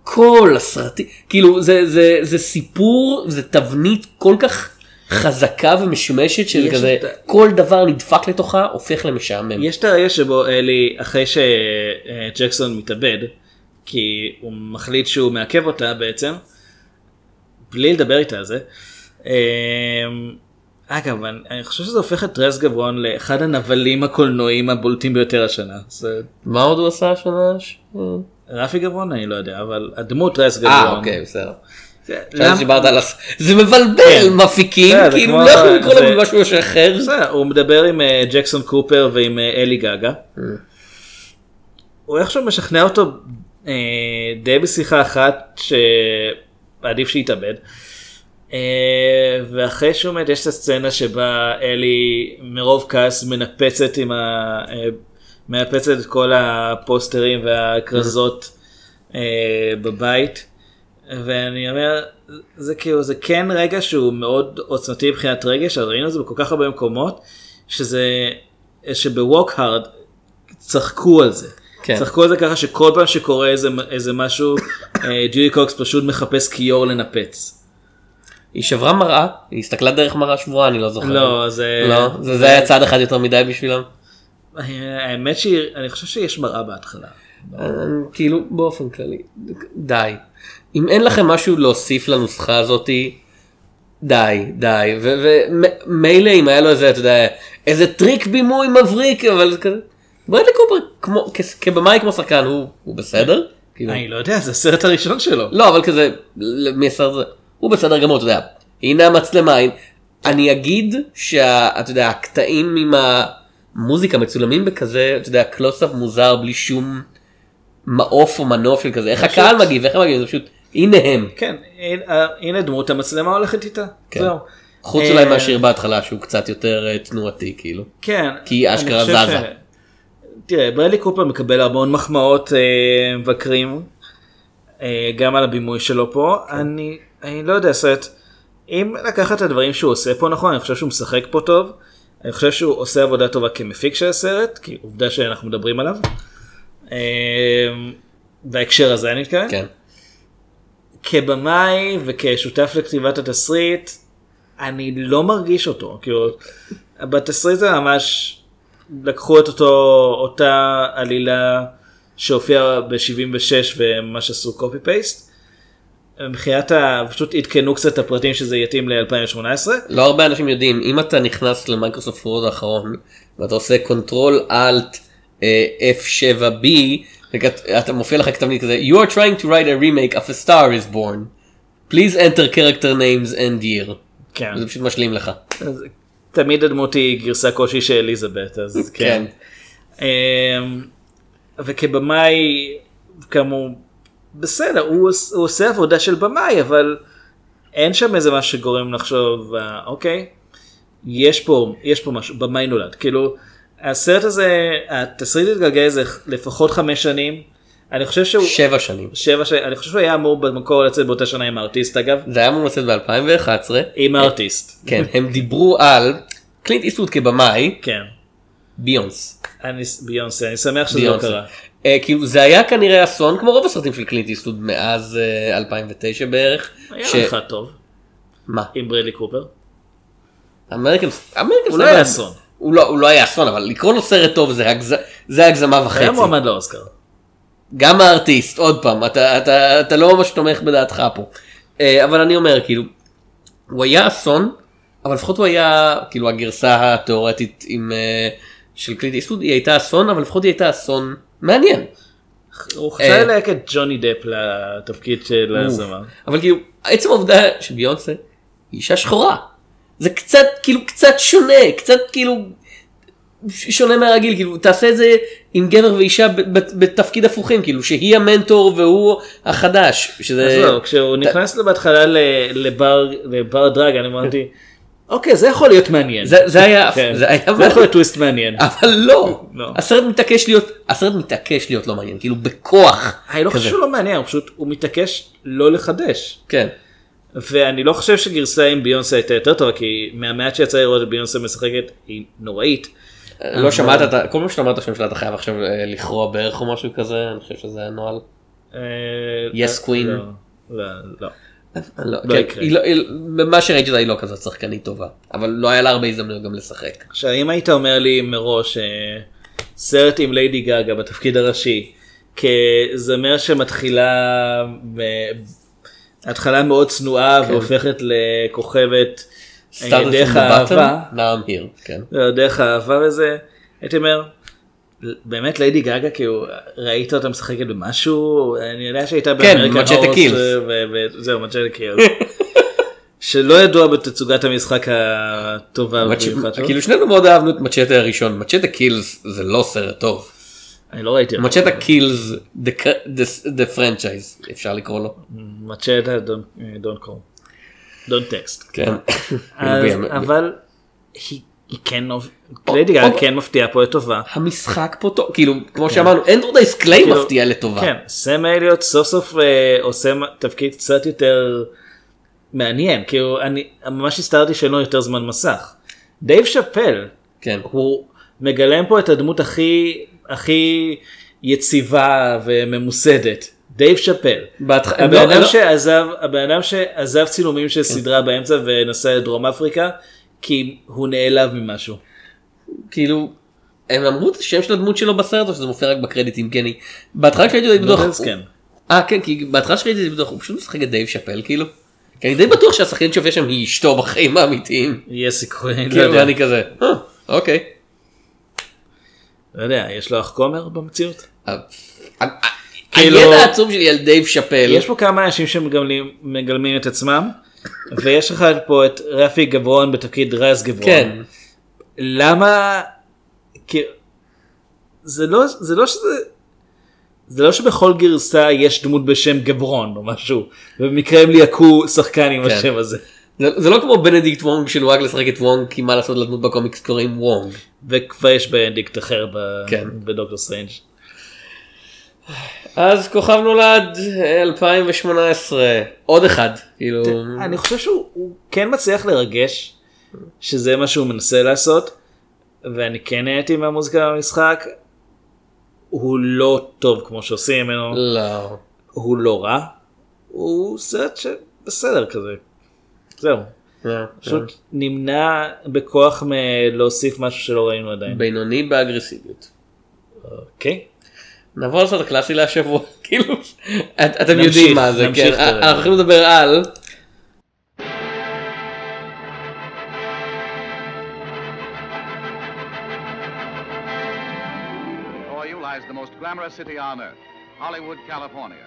B: כל הסרטים כאילו זה זה זה סיפור זה תבנית כל כך חזקה ומשומשת של כזה
C: את
B: כל דבר נדפק לתוכה הופך למשעמם.
C: יש את הרגע שבו אלי אחרי שג'קסון מתאבד כי הוא מחליט שהוא מעכב אותה בעצם בלי לדבר איתה על זה. אמ, אגב אני, אני חושב שזה הופך את רז גברון לאחד הנבלים הקולנועיים הבולטים ביותר השנה. זה
B: מה עוד הוא עשה השנה?
C: רפי גברון אני לא יודע אבל הדמות רז
B: אה
C: גברון.
B: אוקיי בסדר. שדיברת על הס... זה מבלבל מפיקים
C: כן,
B: כאילו לא יכולים לקרוא
C: זה-
B: לזה משהו אחר.
C: הוא מדבר עם אה, ג'קסון קופר ועם אה, אלי גגה. הוא איכשהו משכנע אותו אה, די בשיחה אחת שעדיף שיתאבד. ואחרי שהוא מת יש את הסצנה שבה אלי מרוב כעס מנפצת עם ה... מנפצת את כל הפוסטרים והכרזות בבית. ואני אומר זה כאילו זה כן רגע שהוא מאוד עוצמתי מבחינת רגש אבל ראינו את זה בכל כך הרבה מקומות שזה שבווק הארד צחקו על זה.
B: כן.
C: צחקו על זה ככה שכל פעם שקורה איזה, איזה משהו אה, ג'ודי קוקס פשוט מחפש כיור לנפץ.
B: היא שברה מראה, היא הסתכלה דרך מראה שבורה, אני לא זוכר.
C: לא זה
B: לא, זה זה היה צעד אחד יותר מדי בשבילם.
C: האמת שאני חושב שיש מראה בהתחלה.
B: אה, כאילו באופן כללי, די. אם אין לכם משהו להוסיף לנוסחה הזאתי, די, די. ומילא אם היה לו איזה, אתה יודע, איזה טריק בימוי מבריק, אבל זה כזה. ברדלי קופר, כבמאי כמו שחקן, הוא, הוא בסדר? כאילו,
C: אני לא יודע זה הסרט הראשון שלו.
B: לא, אבל כזה, מי הסרט הזה? הוא בסדר גמור, אתה יודע. הנה המצלמה, אני אגיד שאתה יודע, הקטעים עם המוזיקה מצולמים בכזה, אתה יודע, קלוז-אפ מוזר בלי שום מעוף או מנוף של כזה, איך הקהל מגיב, איך הם מגיבים, זה פשוט, הנה הם.
C: כן הנה- הנה דמות המצלמה הולכת איתה.
B: כן.
C: זהו.
B: חוץ
C: אה,
B: אולי מהשיר בהתחלה שהוא קצת יותר אה, תנועתי כאילו.
C: כן.
B: כי
C: אני
B: אשכרה זזה.
C: תראה, ברדלי קופר מקבל המון מחמאות אה, מבקרים, אה, גם על הבימוי שלו פה. אני, אני לא יודע, סרט, אם לקחת את הדברים שהוא עושה פה נכון, אני חושב שהוא משחק פה טוב. אני חושב שהוא עושה עבודה טובה כמפיק של הסרט, כי עובדה שאנחנו מדברים עליו. אה, בהקשר הזה אני מתכוון.
B: כן.
C: כבמאי וכשותף לכתיבת התסריט, אני לא מרגיש אותו. כאילו, בתסריט זה ממש לקחו את אותו, אותה עלילה שהופיעה ב-76 וממש עשו copy paste. מבחינת ה... פשוט עדכנו קצת את הפרטים שזה יתאים ל-2018.
B: לא הרבה אנשים יודעים, אם אתה נכנס ל Microsoft Word האחרון ואתה עושה Control Alt F7B, אתה מופיע לך כתבנית כזה, you are trying to write a remake of a star is born. please enter character names and year.
C: כן.
B: זה פשוט משלים לך.
C: אז תמיד הדמות היא גרסה קושי של אליזבת, אז כן.
B: כן.
C: אמ, וכבמאי, כאמור, בסדר, הוא, הוא עושה עבודה של במאי, אבל אין שם איזה משהו שגורם לחשוב, אה, אוקיי, יש פה, יש פה משהו, במאי נולד. כאילו, הסרט הזה, התסריט התגלגל איזה לפחות חמש שנים. אני חושב שהוא,
B: שבע שנים.
C: שבע שנים, אני חושב שהוא היה אמור במקור לצאת באותה שנה עם הארטיסט אגב,
B: זה היה אמור לצאת ב-2011.
C: עם הארטיסט.
B: כן, הם דיברו על קלינט איסטווד כבמאי,
C: כן.
B: ביונס.
C: אני, ביונסה, אני שמח שזה לא
B: ביונסה.
C: קרה.
B: אה, כאילו זה היה כנראה אסון כמו רוב הסרטים של קלינט איסטווד מאז אה, 2009 בערך.
C: היה
B: ש-
C: לך טוב,
B: מה?
C: עם ברדלי קופר.
B: American American
C: הוא לא אסון.
B: הוא לא, הוא לא היה אסון אבל לקרוא לו סרט טוב זה, הגז... זה הגזמה וחצי.
C: היה מועמד לאוסקר.
B: גם ה Artist עוד פעם אתה, אתה, אתה לא ממש תומך בדעתך פה. אה, אבל אני אומר כאילו הוא היה אסון אבל לפחות הוא היה כאילו הגרסה התיאורטית עם אה, של קלינט איסטווד היא הייתה אסון אבל לפחות היא הייתה אסון מעניין.
C: הוא
B: אה.
C: חשב ללהק את ג'וני דפ לתפקיד של הזמר.
B: אבל כאילו עצם העובדה שביונסה היא אישה שחורה זה קצת כאילו קצת שונה קצת כאילו שונה מהרגיל כאילו תעשה את זה עם גבר ואישה בתפקיד הפוכים כאילו שהיא המנטור והוא החדש שזה
C: אז לא, כשהוא נכנס לו בהתחלה לבר לבר דרג אני אמרתי אוקיי זה יכול להיות מעניין.
B: זה, זה היה
C: כן.
B: זה היה
C: זה יכול להיות טוויסט מעניין.
B: אבל לא,
C: לא.
B: הסרט מתעקש להיות הסרט מתעקש להיות לא מעניין כאילו בכוח
C: אני לא. חושב שהוא לא מעניין, הוא פשוט הוא מתעקש לא לחדש.
B: כן
C: ואני לא חושב שגרסה עם ביונסה הייתה יותר טובה כי מהמעט שיצא לראות את ביונסה משחקת היא נוראית.
B: לא שמעת את כל פעם שאתה אומר את השם שלה אתה חייב עכשיו אה, לכרוע בערך או משהו כזה אני חושב שזה הנוהל.
C: אה,
B: Yes, Queen.
C: לא, לא, לא.
B: לא,
C: לא
B: כן,
C: יקרה.
B: במה שראיתי אותה היא לא כזאת שחקנית טובה אבל לא היה לה הרבה הזדמנויות גם לשחק.
C: עכשיו אם היית אומר לי מראש אה, סרט עם ליידי גאגה בתפקיד הראשי כזמר שמתחילה בהתחלה מאוד צנועה והופכת לכוכבת אה, דרך האהבה,
B: I'm here. כן.
C: לא, דרך האהבה וזה, הייתי אומר, באמת ליידי גאגה כאילו ראית אותה משחקת במשהו אני יודע שהייתה באמריקן
B: Machete
C: הורס,
B: Kills.
C: ו- ו- זהו מצ'טה קילס. שלא ידוע בתצוגת המשחק הטובה.
B: כאילו שנינו מאוד אהבנו את מצ'טה הראשון מצ'טה קילס זה לא סרט טוב.
C: אני לא ראיתי.
B: מצ'טה קילס the franchise אפשר לקרוא לו.
C: מצ'טה don't don't call. don't text.
B: כן.
C: אבל היא כן גאגה
B: אוקיי.
C: כן מפתיעה פה לטובה.
B: המשחק פה טוב כאילו כמו שאמרנו אנדרו דייס קליי
C: כאילו,
B: מפתיע לטובה.
C: כן, סם אליוט סוף סוף אה, עושה תפקיד קצת יותר מעניין, כאילו אני ממש הצטערתי שאין לו יותר זמן מסך. דייב שאפל,
B: כן.
C: הוא מגלם פה את הדמות הכי הכי יציבה וממוסדת. דייב שאפל. הבן
B: לא-
C: אדם
B: לא-
C: שעזב, הבן אדם שעזב צילומים של סדרה באמצע ונסע לדרום אפריקה, כי הוא נעלב ממשהו.
B: כאילו הם אמרו את השם של הדמות שלו בסרט או שזה מופיע רק בקרדיטים כן היא בהתחלה כשהייתי די בטוח.
C: נודלס, כן.
B: אה כן כי בהתחלה כשהייתי די בטוח הוא פשוט משחק את דייב שאפל כאילו. כי אני די בטוח שהשחקנית שהופיע שם היא אשתו בחיים האמיתיים.
C: יש סיכוי, אני לא
B: כאילו. ואני כזה "אה, אוקיי.
C: לא יודע, יש לו אח כומר במציאות?
B: אה,
C: כאילו-
B: הידע העצום שלי על דייב שאפל.
C: יש פה כמה אנשים שמגלמים מגלמים את עצמם, ויש לך פה את רפי גברון בתפקיד רז גברון.
B: כן.
C: למה... זה לא, זה לא שזה... זה לא שבכל גרסה יש דמות בשם גברון או משהו, ובמקרה הם ליהקו שחקן עם
B: כן.
C: השם הזה.
B: זה זה לא כמו בנדיקט וונג שנוהג לשחק את וונג כי מה לעשות לדמות בקומיקס קוראים וונג.
C: וכבר יש בנדיקט אחר ב-
B: כן.
C: בדוקטור סטרנג'.
B: אז כוכב נולד 2018 עוד אחד כאילו
C: אני חושב שהוא הוא כן מצליח לרגש שזה מה שהוא מנסה לעשות ואני כן נהניתי מהמוזיקה במשחק. הוא לא טוב כמו שעושים ממנו,
B: לא.
C: הוא לא רע, הוא סרט שבסדר כזה. זהו.
B: לא,
C: פשוט נמנע בכוח מלהוסיף משהו שלא ראינו עדיין.
B: בינוני באגרסיביות.
C: אוקיי.
B: נעבור לסרט הקלאסי להשבוע כאילו את- אתם יודעים מה זה כן. אנחנו הולכים לדבר על
G: Before you lies the most glamorous city on earth, Hollywood, California.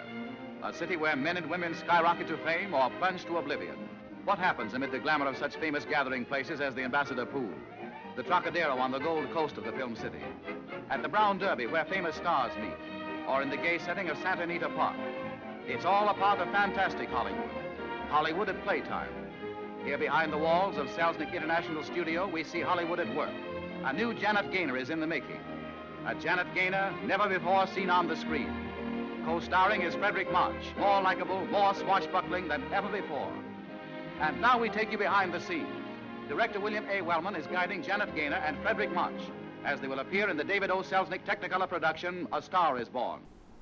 G: A city where men and women skyrocket to fame or plunge to oblivion. What happens amid the glamour of such famous gathering places as the Ambassador Pool, the Trocadero on the Gold Coast of the film city, at the Brown Derby where famous stars meet, or in the gay setting of Santa Anita Park? It's all a part of fantastic Hollywood. Hollywood at playtime. Here behind the walls of Selznick International Studio, we see Hollywood at work. A new Janet Gaynor is in the making. A Janet Gaynor never before seen on the screen. Co-starring is Frederick March, more likable, more swashbuckling than ever before. And now we take you behind the scenes. Director William A. Wellman is guiding Janet Gaynor and Frederick March as they will appear in the David O. Selznick Technicolor production A Star is Born.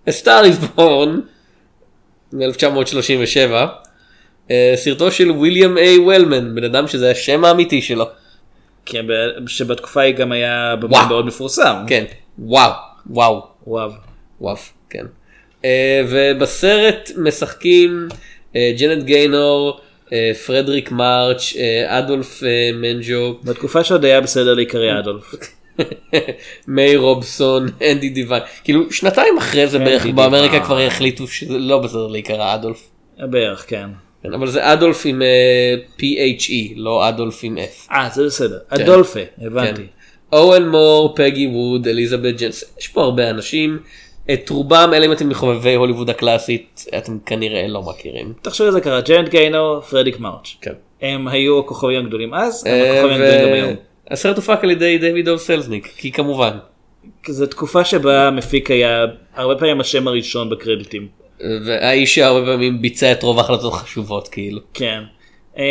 B: A Star is Born מ-1937 אה, סרטו של ויליאם איי וולמן בן אדם שזה השם האמיתי שלו
C: כן, שבתקופה היא גם היה
B: וואו.
C: מאוד מפורסם.
B: כן וואו וואו
C: וואו.
B: וואו כן אה, ובסרט משחקים אה, ג'נט גיינור אה, פרדריק מרץ' אה, אדולף אה, מנג'ו
C: בתקופה שעוד היה בסדר להיקרא אדולף.
B: מיי רובסון אנדי דיוויין כאילו שנתיים אחרי זה בערך באמריקה. כבר החליטו שזה לא בסדר להיקרא אדולף.
C: בערך, כן.
B: כן, אבל זה אדולף עם אה, PHE לא אדולף עם F.
C: אה, זה בסדר. אדולפה, הבנתי.
B: כן. אוון מור, פגי ווד, אליזבת ג'נס, יש פה הרבה אנשים. את רובם, אלא אם אתם מחובבי הוליווד הקלאסית, אתם כנראה לא מכירים.
C: תחשוב על זה ככה, ג'יינט גיינו, פרדריק מארץ'.
B: כן.
C: הם היו הכוכבים הגדולים אז, הם
B: אה,
C: הכוכבים הגדולים גם היום.
B: הסרט הופק על ידי דיוויד או סלזניק, כי כמובן.
C: זו תקופה שבה המפיק היה הרבה פעמים השם הראשון בקרדיטים.
B: והאיש שהרבה פעמים ביצע את רוב ההחלטות החשובות, כאילו.
C: כן. אמ,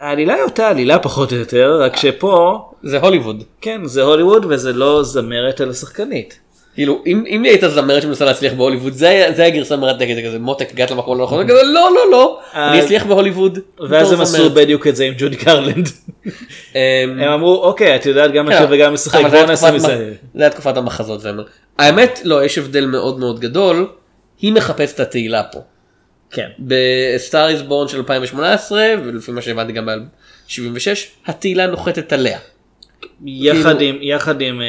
C: העלילה היא אותה עלילה פחות או יותר, רק שפה,
B: זה הוליווד.
C: כן, זה הוליווד וזה לא זמרת אלא שחקנית.
B: כאילו, אם אם היא הייתה זמרת שמנסה להצליח בהוליווד, זה היה זה היה גרסה מרתקת, זה כזה מותק, הגעת למקום הלא נכון, כזה לא, לא, לא, אני
C: אז-
B: אצליח בהוליווד.
C: ואז הם עשו
B: זמרת."
C: בדיוק את זה עם ג'ודי קרלנד.
B: אמ,
C: הם אמרו, אוקיי, את יודעת גם וגם לשחק,
B: אבל זה
C: בואו
B: היה
C: נעשה מזה.
B: זה היה תקופת המחזות. האמת, לא, יש הבדל מאוד מאוד גדול, היא מחפשת את התהילה פה.
C: כן.
B: בסטאר איז בורן של 2018, ולפי מה שהבנתי גם ב-76, התהילה נוחתת עליה.
C: יחד
B: כאילו-
C: עם, יחד עם אה,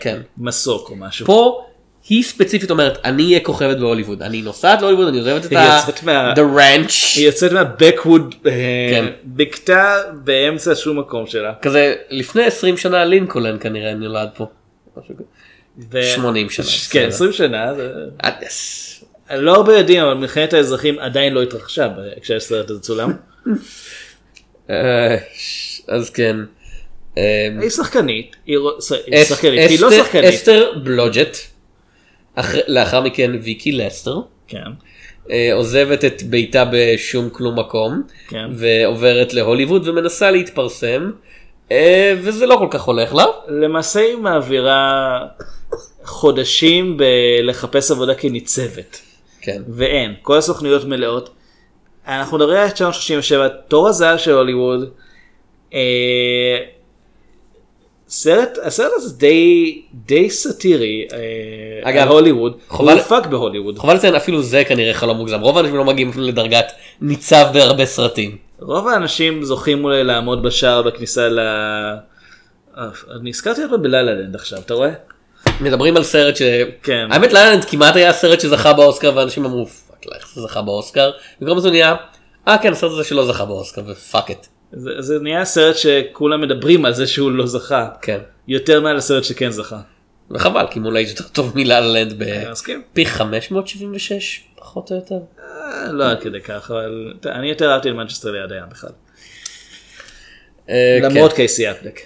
B: כן.
C: מסוק או משהו.
B: פה היא ספציפית אומרת, אני אהיה כוכבת בהוליווד, אני נוסעת להוליווד, אני עוזבת את ה...
C: מה-
B: The ranch.
C: היא יוצאת מהבקווד
B: כן.
C: בקתה באמצע שום מקום שלה.
B: כזה לפני 20 שנה לינקולן כנראה נולד פה. משהו כזה.
C: ו-
B: 80 שנה,
C: כן,
B: בסדר.
C: 20 שנה. זה-
B: אה.
C: לא הרבה יודעים אבל מלחמת האזרחים עדיין לא התרחשה כשהסרט הזה צולם.
B: אה, אז כן. אה,
C: היא שחקנית, היא רו- ש- היא
B: אס-
C: שחקנית, היא לא
B: אסתר-
C: שחקנית.
B: אסתר בלוג'ט. אחר- לאחר מכן ויקי לסטר.
C: כן.
B: אה, עוזבת את ביתה בשום כלום מקום.
C: כן.
B: ועוברת להוליווד ומנסה להתפרסם. אה, וזה לא כל כך הולך לה.
C: למעשה היא מעבירה חודשים בלחפש עבודה כניצבת.
B: כן.
C: ואין, כל הסוכנויות מלאות. אנחנו מדברים על 1937, תור הזהב של הוליווד. סרט, הסרט הזה די, די סאטירי אה,
B: אגב,
C: הוליווד, הוא הופק בהוליווד.
B: חבל לציין אפילו זה כנראה חלום מוגזם. רוב האנשים לא מגיעים אפילו לדרגת ניצב בהרבה סרטים.
C: רוב האנשים זוכים אולי לעמוד בשער בכניסה ל... אה, אני הזכרתי אותו בלה לה לנד עכשיו, אתה רואה?
B: מדברים על סרט ש...
C: כן.
B: האמת לה לה לנד כמעט היה סרט שזכה באוסקר ואנשים אמרו fuck איך זה זכה באוסקר. וגם זה נהיה אה כן הסרט הזה שלא זכה באוסקר ו fuck את.
C: זה, זה נהיה סרט שכולם מדברים על זה שהוא לא זכה.
B: כן.
C: יותר מעל הסרט שכן זכה.
B: וחבל כי מולה יותר טוב מלה לנד. בפי 576 פחות או יותר.
C: אה, לא עד כדי כך, אבל אני יותר אהבתי למנצ'סטר ליד הים בכלל.
B: אה,
C: למרות
B: כן.
C: קייסי אפלק.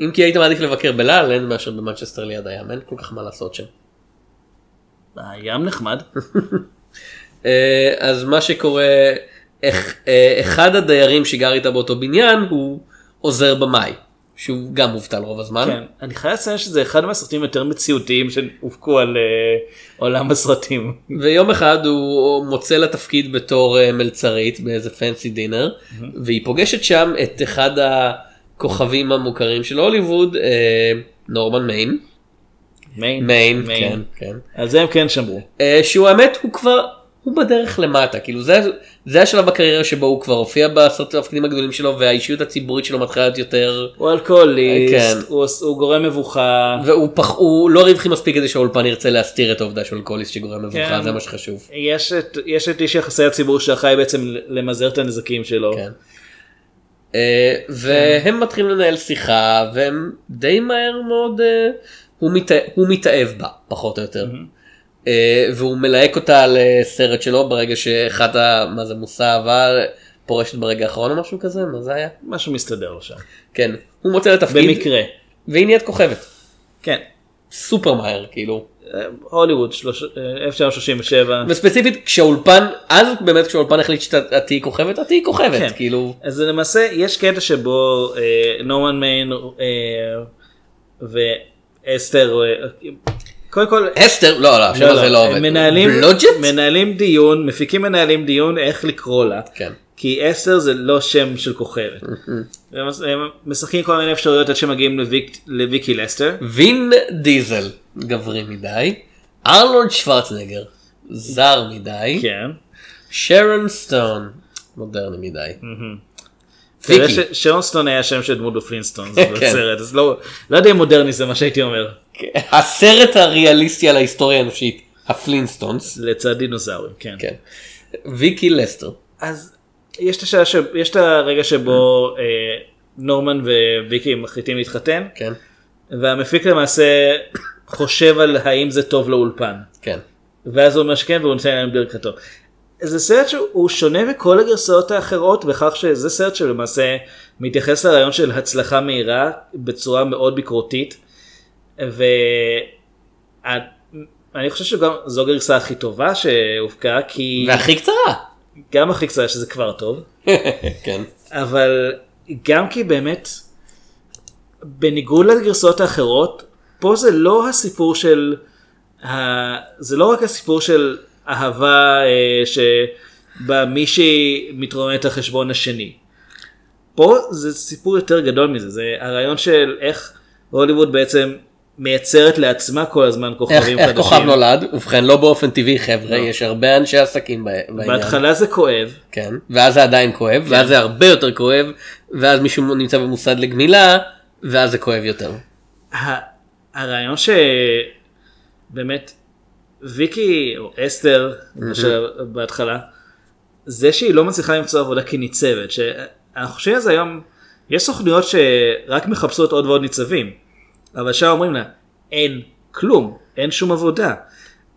B: אם כי הייתי מעדיף לבקר בלה לנד מאשר במנצ'סטר ליד הים אין כל כך מה לעשות שם.
C: הים נחמד.
B: אה, אז מה שקורה, אחד הדיירים שגר איתה באותו בניין הוא עוזר במאי, שהוא גם מובטל רוב הזמן.
C: כן, אני חייב לציין שזה אחד מהסרטים יותר מציאותיים שהופקו על אה, עולם הסרטים.
B: ויום אחד הוא מוצא לה תפקיד בתור אה, מלצרית באיזה פנסי דינר, והיא פוגשת שם את אחד הכוכבים המוכרים של הוליווד, אה, נורמן מיין.
C: מיין.
B: מיין, כן, כן.
C: על זה הם כן שמרו.
B: אה, שהוא האמת הוא כבר הוא בדרך למטה כאילו זה זה השלב בקריירה שבו הוא כבר הופיע בסרט התפקידים הגדולים שלו והאישיות הציבורית שלו מתחילה להיות יותר
C: הוא אלכוהוליסט,
B: כן.
C: הוא הוא גורם מבוכה.
B: והוא פח, הוא לא רווחי מספיק כדי שהאולפן ירצה להסתיר את העובדה שהוא אלכוהוליסט שגורם מבוכה
C: כן.
B: זה מה שחשוב.
C: יש את יש את איש יחסי הציבור שאחראי בעצם למזער את הנזקים שלו.
B: כן. אה, והם מתחילים לנהל שיחה והם די מהר מאוד אה, הוא, מת, הוא מתאהב בה פחות או יותר. אה, והוא מלהק אותה לסרט שלו ברגע שאחת ה... מה זה מושא אהבה פורשת ברגע האחרון או משהו כזה מה זה היה?
C: משהו מסתדר לו שם.
B: כן הוא מוצא לתפקיד
C: במקרה.
B: והיא נהיית כוכבת
C: כן.
B: סופר מהר כאילו
C: אה, הוליווד שלוש- אה, 1937.
B: וספציפית כשהאולפן אז באמת כשהאולפן החליט שאת תהיי כוכבת את תהיי כוכבת
C: כן.
B: כאילו
C: אז למעשה יש קטע שבו אה, נורמן מיין אה, ואסתר אה, קודם כל
B: אסתר לא לא השם
C: לא,
B: הזה
C: לא,
B: לא עובד
C: מנהלים
B: בלוג'ט?
C: מנהלים דיון מפיקים מנהלים דיון איך לקרוא לה
B: כן.
C: כי אסתר זה לא שם של כוכבת. הם משחקים כל מיני אפשרויות עד שמגיעים לוויק, לוויקי לסטר.
B: וין דיזל גברי מדי, ארלורד שוורצנגר זר מדי,
C: כן.
B: שרון סטון מודרני מדי.
C: שרון סטון היה שם של דמות בפלינסטון
B: כן.
C: בסרט אז לא לא יודע אם מודרני זה מה שהייתי אומר
B: הסרט הריאליסטי על ההיסטוריה האנושית, הפלינסטונס,
C: לצד דינוזאורים כן.
B: כן. ויקי לסטר.
C: אז יש את השעה ש... יש את הרגע שבו אה, נורמן וויקי מחליטים להתחתן
B: כן.
C: והמפיק למעשה חושב על האם זה טוב לאולפן
B: כן.
C: ואז הוא אומר שכן והוא נותן להם ברכתו. זה סרט שהוא שונה מכל הגרסאות האחרות בכך שזה סרט שלמעשה מתייחס לרעיון של הצלחה מהירה בצורה מאוד ביקורתית ואני חושב שגם זו הגרסה הכי טובה שהופקה כי
B: והכי קצרה.
C: גם הכי קצרה שזה כבר טוב
B: כן.
C: אבל גם כי באמת בניגוד לגרסאות האחרות פה זה לא הסיפור של ה... זה לא רק הסיפור של אהבה אה, שבה מישהי מתרוממת על חשבון השני. פה זה סיפור יותר גדול מזה זה הרעיון של איך הוליווד בעצם מייצרת לעצמה כל הזמן
B: איך,
C: כוכבים
B: איך
C: חדשים.
B: כוכב נולד? ובכן לא באופן טבעי חבר'ה, יש הרבה אנשי עסקים בעניין.
C: בהתחלה זה כואב
B: כן. ואז זה עדיין כואב, ואז זה הרבה יותר כואב, ואז מישהו נמצא במוסד לגמילה, ואז זה כואב יותר.
C: הרעיון שבאמת ויקי או אסתר בהתחלה זה שהיא לא מצליחה למצוא עבודה כניצבת שאנחנו חושבים על זה היום יש סוכנויות שרק מחפשות עוד ועוד ניצבים אבל שם אומרים לה אין כלום אין שום עבודה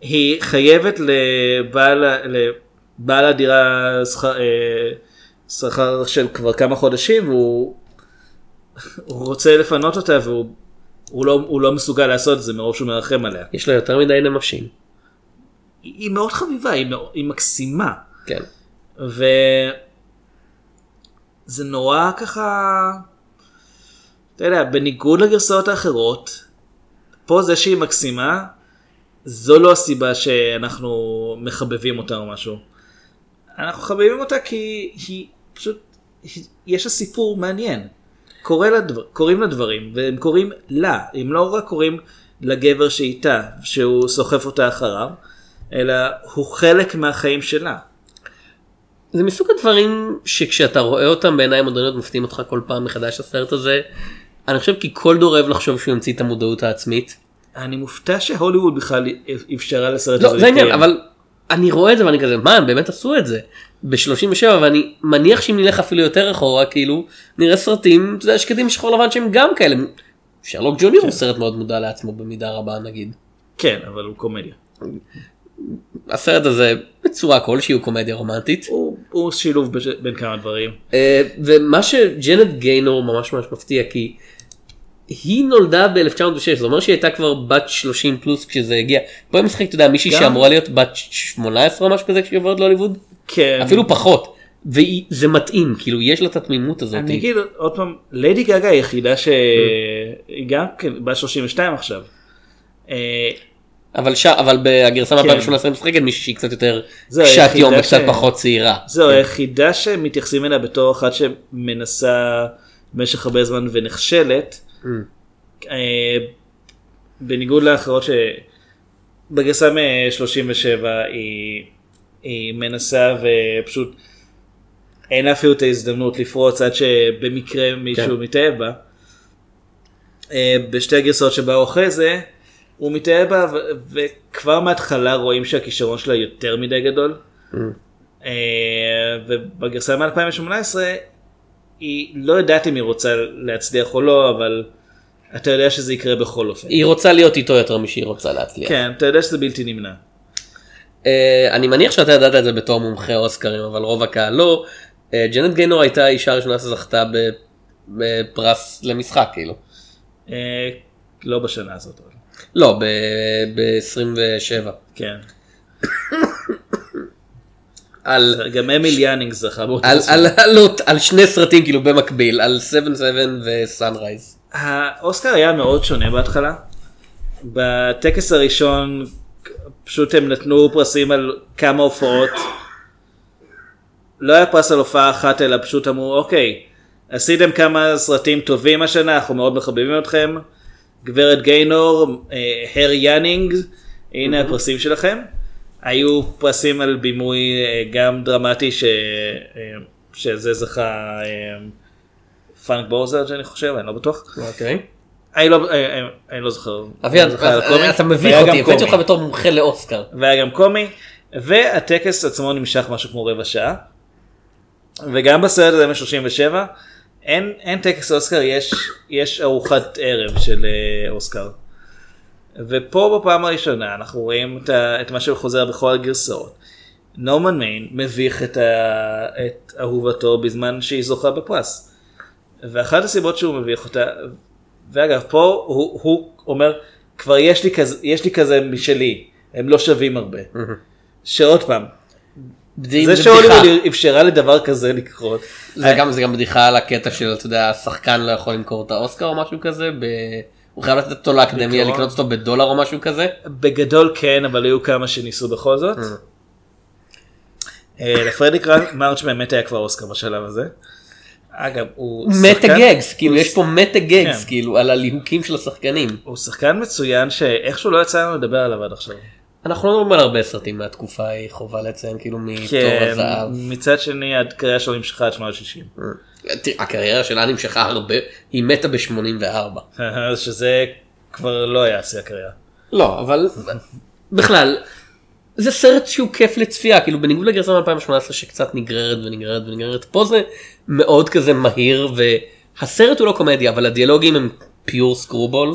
C: היא חייבת לבעל, לבעל הדירה שכר, אה, שכר של כבר כמה חודשים והוא הוא רוצה לפנות אותה והוא הוא לא, הוא לא מסוגל לעשות את זה מרוב שהוא מרחם עליה.
B: יש לה יותר מדי נמשים.
C: היא, היא מאוד חביבה, היא, מאוד, היא מקסימה.
B: כן.
C: וזה נורא ככה, אתה יודע, בניגוד לגרסאות האחרות, פה זה שהיא מקסימה, זו לא הסיבה שאנחנו מחבבים אותה או משהו. אנחנו מחבבים אותה כי היא פשוט, יש לה סיפור מעניין. קורא לה דבר, קוראים לה דברים, והם קוראים לה, הם לא רק קוראים לגבר שאיתה, שהוא סוחף אותה אחריו, אלא הוא חלק מהחיים שלה.
B: זה מסוג הדברים שכשאתה רואה אותם בעיניים מודרניות מפתיעים אותך כל פעם מחדש הסרט הזה. אני חושב כי כל דור אוהב לחשוב שהוא ימציא את המודעות העצמית.
C: אני מופתע שהוליווד בכלל אפשרה לסרט
B: לא
C: הזה
B: זה העניין
C: להתקיים.
B: אבל אני רואה את זה ואני כזה מה הם באמת עשו את זה ב-37 ואני מניח שאם נלך אפילו יותר אחורה כאילו נראה סרטים אתה יודע, שקדים שחור לבן שהם גם כאלה שרלוק ג'וניור הוא סרט מאוד מודע לעצמו במידה רבה נגיד.
C: כן, אבל הוא קומדיה.
B: הסרט הזה בצורה כלשהי הוא קומדיה רומנטית.
C: הוא, הוא שילוב בש- בין כמה דברים.
B: אה, ומה שג'נט גיינור ממש ממש מפתיע כי היא נולדה ב-1906 זה אומר שהיא הייתה כבר בת 30 פלוס כשזה הגיע. פה היא משחקת אתה יודע מישהי שאמורה להיות בת 18 או משהו כזה כשהיא עוברת להוליווד
C: כן.
B: אפילו פחות וזה מתאים כאילו יש לה את התמימות הזאת.
C: אני אגיד עוד פעם, ליידי גגה היחידה שהיא גם כן בת 32 עכשיו. אה,
B: אבל ש... אבל בגרסה
C: כן.
B: מ-2018 משחקת מישהי שהיא קצת יותר קשת יום וקצת
C: ש-
B: פחות צעירה.
C: זהו,
B: כן.
C: היחידה שמתייחסים אליה בתור אחת שמנסה במשך הרבה זמן ונכשלת.
B: Mm.
C: אה, בניגוד לאחרות שבגרסה מ-37 היא, היא מנסה ופשוט אין לה אפילו את ההזדמנות לפרוץ עד שבמקרה מישהו
B: כן.
C: מתאהב בה. אה, בשתי הגרסאות שבאו אחרי זה הוא מתאהב בה וכבר מההתחלה רואים שהכישרון שלה יותר מדי גדול. אה, ובגרסה מ-2018 היא לא יודעת אם היא רוצה להצליח או לא אבל אתה יודע שזה יקרה בכל אופן.
B: היא רוצה להיות איתו יותר משהיא רוצה להצליח.
C: כן, אתה יודע שזה בלתי נמנע.
B: אה, אני מניח שאתה ידעת את זה בתור מומחה אוסקרים אבל רוב הקהל לא. אה, ג'נט גיינור הייתה האישה הראשונה שזכתה ב- בפרס למשחק כאילו.
C: אה, לא בשנה הזאת.
B: לא ב-27.
C: כן.
B: על
C: גם אמיל יאנינג זכה.
B: על, על, על שני סרטים כאילו במקביל על 7th Heaven ו Sunrise.
C: האוסקר היה מאוד שונה בהתחלה. בטקס הראשון פשוט הם נתנו פרסים על כמה הופעות. לא היה פרס על הופעה אחת אלא פשוט אמרו אוקיי עשיתם כמה סרטים טובים השנה אנחנו מאוד מחבבים אתכם. גברת גיינור, אה, Herr יאנינג, הנה הפרסים שלכם. היו פרסים על בימוי אה, גם דרמטי ש... אה, שזה זכה אה, פרנק בורזייג' אני חושב, אני לא בטוח.
B: אוקיי.
C: אני לא, אה, אני לא זוכר.
B: אביעד,
C: אני זוכר.
B: אתה מביך אותי, הבאתי אותך. בתור מומחה לאוסקר.
C: והיה גם קומי, והטקס עצמו נמשך משהו כמו רבע שעה. וגם בסרט הזה מ-37, אין, אין טקס אוסקר, יש, יש ארוחת ערב של אוסקר. ופה בפעם הראשונה אנחנו רואים את, ה, את מה שחוזר בכל הגרסאות. נורמן מיין מביך את, ה, את אהובתו בזמן שהיא זוכה בפרס. ואחת הסיבות שהוא מביך אותה, ואגב פה הוא, הוא אומר כבר יש לי, כזה, יש לי כזה משלי, הם לא שווים הרבה. שעוד פעם,
B: זה
C: זה
B: זה בדיחה.
C: אפשרה לדבר כזה לקרות.
B: זה גם זה גם בדיחה על הקטע של אתה יודע השחקן לא יכול למכור את האוסקר או משהו כזה. הוא חייב לתת אותו לאקדמיה. לקנות אותו בדולר או משהו כזה.
C: בגדול כן, אבל היו כמה שניסו בכל זאת. אה, לפרדיק מרץ' באמת היה כבר אוסקר בשלב הזה. אגב, הוא
B: מטה
C: שחקן-
B: גגס כאילו יש פה מטה גגס
C: כן.
B: כאילו על הליהוקים של השחקנים.
C: הוא שחקן מצוין שאיכשהו לא יצא לנו לדבר עליו עד עכשיו.
B: אנחנו לא מדברים על הרבה סרטים מהתקופה ההיא חובה לציין כאילו מתור
C: כן,
B: הזהב.
C: מצד שני הקריירה שלו נמשכה עד שנות ה-60.
B: הקריירה שלה נמשכה הרבה היא מתה ב-84.
C: שזה כבר לא היה שיא הקריירה.
B: לא אבל בכלל זה סרט שהוא כיף לצפייה כאילו בניגוד לגרסה מ-2018 שקצת נגררת ונגררת ונגררת פה זה מאוד כזה מהיר והסרט הוא לא קומדיה אבל הדיאלוגים הם פיור סקרובול.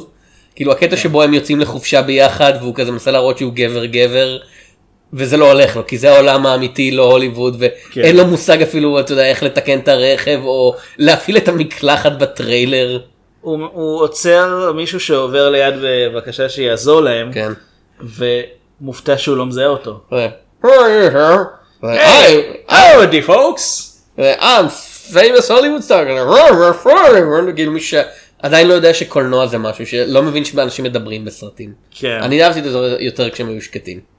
B: כאילו הקטע שבו הם יוצאים לחופשה ביחד והוא כזה מנסה להראות שהוא גבר גבר. וזה לא הולך לו כי זה העולם האמיתי לא הוליווד ואין לו מושג אפילו אתה יודע איך לתקן את הרכב או להפעיל את המקלחת בטריילר.
C: הוא הוא עוצר מישהו שעובר ליד בבקשה שיעזור להם,
B: כן.
C: ומופתע שהוא לא מזהה אותו.
B: היי,
C: פוקס!
B: I'm famous Hollywood star, כאילו מי שעדיין לא יודע שקולנוע זה משהו שלא מבין שאנשים מדברים בסרטים.
C: כן.
B: אני אהבתי את זה יותר כשהם היו שקטים.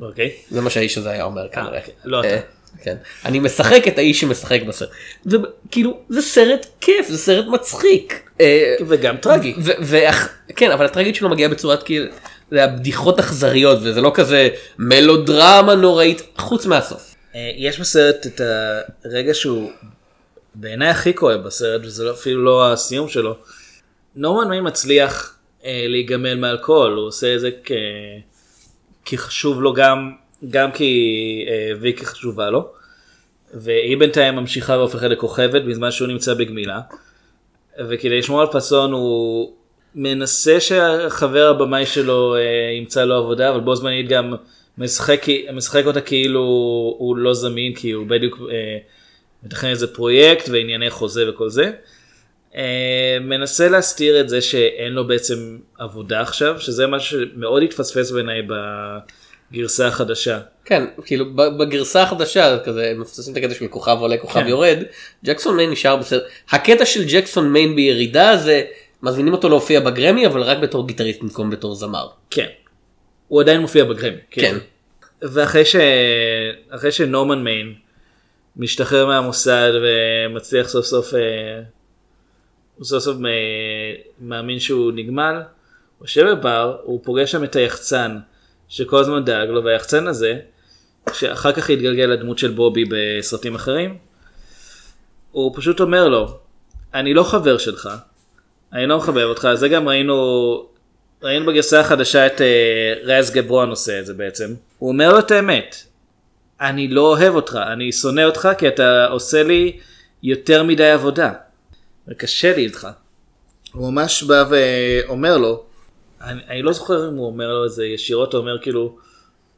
C: אוקיי.
B: זה מה שהאיש הזה היה אומר כנראה.
C: לא אתה.
B: אה, כן. אני משחק את האיש שמשחק בסרט. זה כאילו זה סרט כיף זה סרט מצחיק. אה,
C: וגם טרגי.
B: כן אבל הטרגית שלו מגיעה בצורת כאילו זה הבדיחות אכזריות וזה לא כזה מלודרמה נוראית חוץ מהסוף.
C: אה, יש בסרט את הרגע שהוא בעיניי הכי כואב בסרט, וזה לא- אפילו לא הסיום שלו. נורמן מיין מצליח אה, להיגמל מאלכוהול, הוא עושה את זה כ... כי חשוב לו גם, גם כי אה, ויקי חשובה לו. והיא בינתיים ממשיכה והופכת לכוכבת בזמן שהוא נמצא בגמילה. וכדי לשמור על פאסון הוא מנסה שהחבר הבמאי שלו אה, ימצא לו עבודה, אבל בו זמנית גם משחק, משחק אותה כאילו הוא לא זמין, כי הוא בדיוק אה, מתכנן איזה פרויקט וענייני חוזה וכל זה. אה, מנסה להסתיר את זה שאין לו בעצם עבודה עכשיו, שזה משהו שמאוד התפספס בעיניי בגרסה החדשה.
B: כן, כאילו בגרסה החדשה כזה מפססים את הקטע של כוכב עולה כוכב
C: כן.
B: יורד, ג'קסון מיין נשאר בסדר. הקטע של ג'קסון מיין בירידה זה מזמינים אותו להופיע בגרמי אבל רק בתור גיטריסט במקום בתור זמר.
C: כן. הוא עדיין מופיע בגרמי.
B: כן.
C: ואחרי ש... אחרי שנורמן מיין משתחרר מהמוסד ומצליח סוף סוף, אה, הוא סוף סוף מאמין שהוא נגמל, הוא יושב בבר, הוא פוגש שם את היחצן שכל הזמן דאג לו, והיחצן הזה, שאחר כך התגלגל לדמות של בובי בסרטים אחרים, הוא פשוט אומר לו, אני לא חבר שלך, אני לא מחבב אותך, זה גם ראינו, ראינו בגרסה החדשה את אה, רז גברון עושה את זה בעצם. הוא אומר לו את האמת, אני לא אוהב אותך, אני שונא אותך כי אתה עושה לי יותר מדי עבודה. וקשה לי איתך. הוא ממש בא ואומר לו, אני, אני לא זוכר אם הוא אומר לו את זה ישירות, הוא אומר כאילו,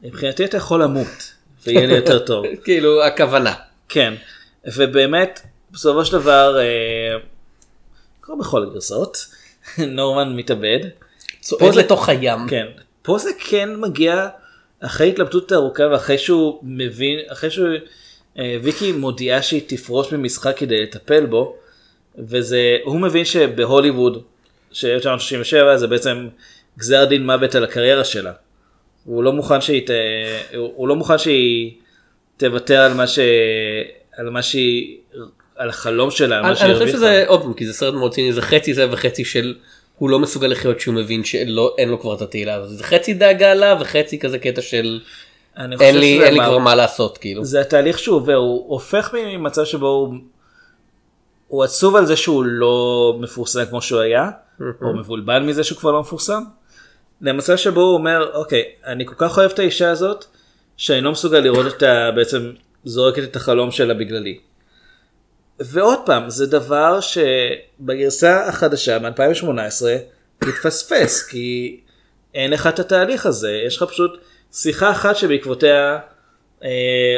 C: מבחינתי אתה יכול למות, ויהיה לי יותר טוב.
B: כאילו הכוונה.
C: כן, ובאמת, בסופו של דבר, אה, כמו בכל הגרסאות, נורמן מתאבד.
B: צועד לתוך הים.
C: כן, פה זה כן מגיע אחרי התלבטות ארוכה ואחרי שהוא מבין, אחרי שהוא, אה, ויקי מודיעה שהיא תפרוש ממשחק כדי לטפל בו, וזה, הוא מבין שבהוליווד של 1967 זה בעצם גזר דין מוות על הקריירה שלה. הוא לא מוכן שהיא, ת, הוא, לא מוכן שהיא תוותר על מה ש... על מה שהיא, על החלום שלה, על מה
B: אני
C: שהיא
B: אני חושב
C: הרוויחה.
B: שזה עוד פעם כי זה סרט מאוד ציני זה חצי זה וחצי של הוא לא מסוגל לחיות שהוא מבין שאין לו כבר את התהילה הזאת זה חצי דאגה לה וחצי כזה קטע של אין לי אין לי כבר מה לעשות כאילו.
C: זה התהליך שהוא עובר, הוא הופך ממצב שבו הוא, הוא עצוב על זה שהוא לא מפורסם כמו שהוא היה, או מבולבל מזה שהוא כבר לא מפורסם, למצב שבו הוא אומר, אוקיי, אני כל כך אוהב את האישה הזאת, שאני לא מסוגל לראות אותה בעצם זורקת את החלום שלה בגללי. ועוד פעם, זה דבר שבגרסה החדשה מ-2018 התפספס, כי אין לך את התהליך הזה, יש לך פשוט שיחה אחת שבעקבותיה אה,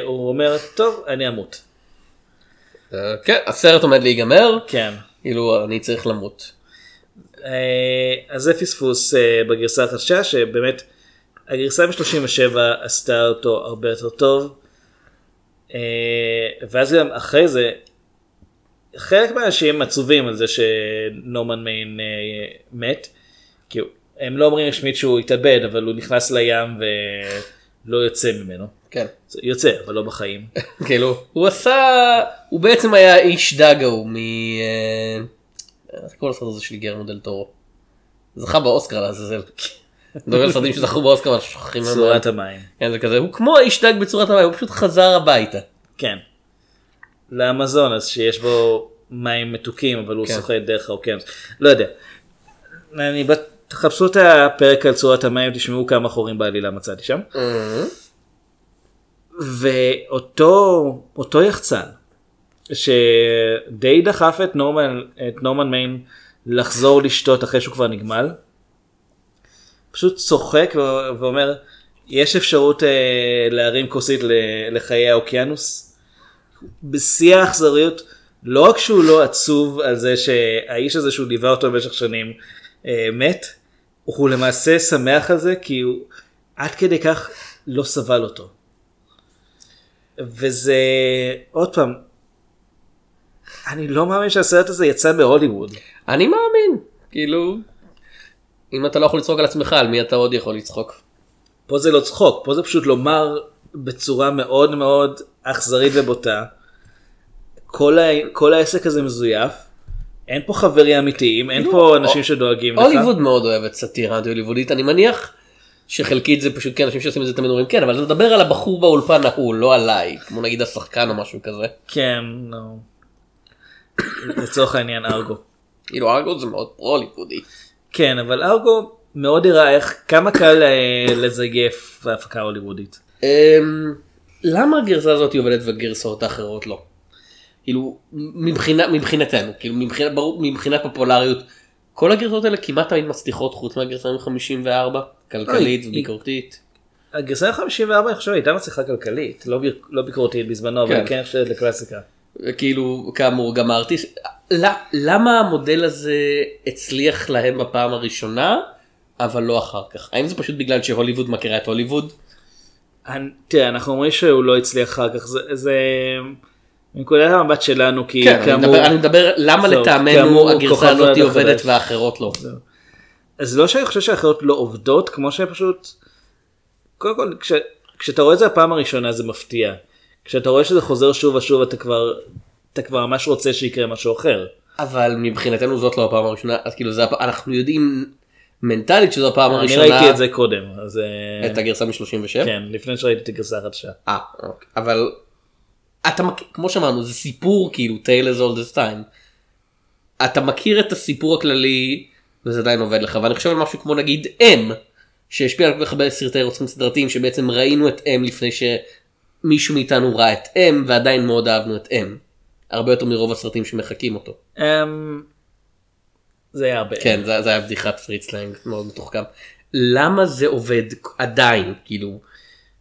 C: הוא אומר, טוב, אני אמות.
B: כן הסרט עומד להיגמר
C: כן.
B: כאילו אני צריך למות.
C: אה, אז זה פספוס אה, בגרסה החדשה, שבאמת הגרסה מ-37 עשתה אותו הרבה יותר טוב. אה, ואז גם אחרי זה, חלק מהאנשים עצובים על זה שנורמן מיין מת. כי הם לא אומרים רשמית שהוא התאבד, אבל הוא נכנס לים ולא יוצא ממנו.
B: כן.
C: יוצא, אבל לא בחיים.
B: כאילו הוא עשה הוא בעצם היה איש דאגו מ... אה, איך קוראים לסרט הזה של גרמו דל טורו. זכה באוסקר לעזאזל. מדבר על סרטים שזכו באוסקר אבל שוכחים מהם.
C: צורת המים.
B: כן, זה כזה הוא כמו איש דג בצורת המים הוא פשוט חזר הביתה.
C: כן. לאמזונס שיש בו מים מתוקים אבל הוא
B: כן.
C: שוחה דרך האוקיינוס. לא יודע. אני. תחפשו את הפרק על צורת המים תשמעו כמה חורים בעלילה מצאתי שם. ואותו אותו יחצן שדי דחף את נורמן, את נורמן מיין לחזור לשתות אחרי שהוא כבר נגמל. פשוט צוחק ואומר יש אפשרות אה, להרים כוסית לחיי האוקיינוס. בשיא האכזריות לא רק שהוא לא עצוב על זה שהאיש הזה שהוא ליווה אותו במשך שנים אה, מת, הוא למעשה שמח על זה כי הוא עד כדי כך לא סבל אותו. וזה עוד פעם, אני לא מאמין שהסרט הזה יצא בהוליווד.
B: אני מאמין כאילו אם אתה לא יכול לצחוק על עצמך על מי אתה עוד יכול לצחוק.
C: פה זה לא צחוק, פה זה פשוט לומר בצורה מאוד מאוד אכזרית ובוטה. כל, ה... כל העסק הזה מזויף, אין פה חברים אמיתיים, אין פה אנשים שדואגים לך.
B: הוליווד מאוד אוהבת סאטירה אנטי-הוליוודית אני מניח שחלקית זה פשוט כן אנשים שעושים את זה תמיד אומרים כן אבל לדבר על הבחור באולפן ההוא לא עליי כמו נגיד השחקן או משהו כזה.
C: כן, נו. לצורך העניין ארגו.
B: כאילו ארגו זה מאוד פרו-הוליוודי.
C: כן, אבל ארגו מאוד הראה איך, כמה קל אה, לזייף בהפקה הוליוודית.
B: אמ, למה הגרסה הזאת עובדת והגרסאות האחרות לא? כאילו מבחינה מבחינתנו כאילו מבחינת ברור מבחינת פופולריות כל הגרסאות האלה כמעט תמיד מצליחות חוץ מהגרסה מ-54 כלכלית
C: אוי,
B: וביקורתית.
C: הגרסה 54 אני חושב הייתה מצליחה כלכלית לא, ביר- לא ביקורתית בזמנו אבל
B: כן.
C: כן נחשבת לקלאסיקה.
B: כאילו כאמור גם הארטיסט למה המודל הזה הצליח להם בפעם הראשונה אבל לא אחר כך האם זה פשוט בגלל שהוליווד מכירה את הוליווד
C: תראה אנחנו אומרים שהוא לא הצליח אחר כך זה, זה מנקודת המבט שלנו כי
B: כן, אני מדבר, אני מדבר למה לטעמנו
C: כאמור,
B: הגרסה הזאת
C: נולד
B: עובדת
C: החדש.
B: והאחרות לא.
C: אז לא שאני חושב שהאחרות לא עובדות כמו שפשוט קודם כל כש, כשאתה רואה את זה הפעם הראשונה זה מפתיע כשאתה רואה שזה חוזר שוב ושוב אתה כבר אתה כבר ממש רוצה שיקרה משהו אחר.
B: אבל מבחינתנו זאת לא הפעם הראשונה אז כאילו זה הפ... אנחנו יודעים מנטלית שזו הפעם
C: אני
B: הראשונה
C: ראיתי את זה קודם אז אה,
B: את הגרסה מ-37
C: כן לפני שראיתי את הגרסה החדשה.
B: אה, אוקיי. אבל אתה מכיר כמו שאמרנו זה סיפור כאילו tale as old as time. אתה מכיר את הסיפור הכללי וזה עדיין עובד לך ואני חושב על משהו כמו נגיד אם שהשפיע על כל כך הרבה סרטי רוצחים סדרתיים שבעצם ראינו את אם לפני שמישהו מאיתנו ראה את אם ועדיין מאוד אהבנו את אם. הרבה יותר מרוב הסרטים שמחקים אותו.
C: אמ, זה היה הרבה.
B: כן זה, זה היה בדיחת פריצלנג מאוד מתוחכם. למה זה עובד עדיין כאילו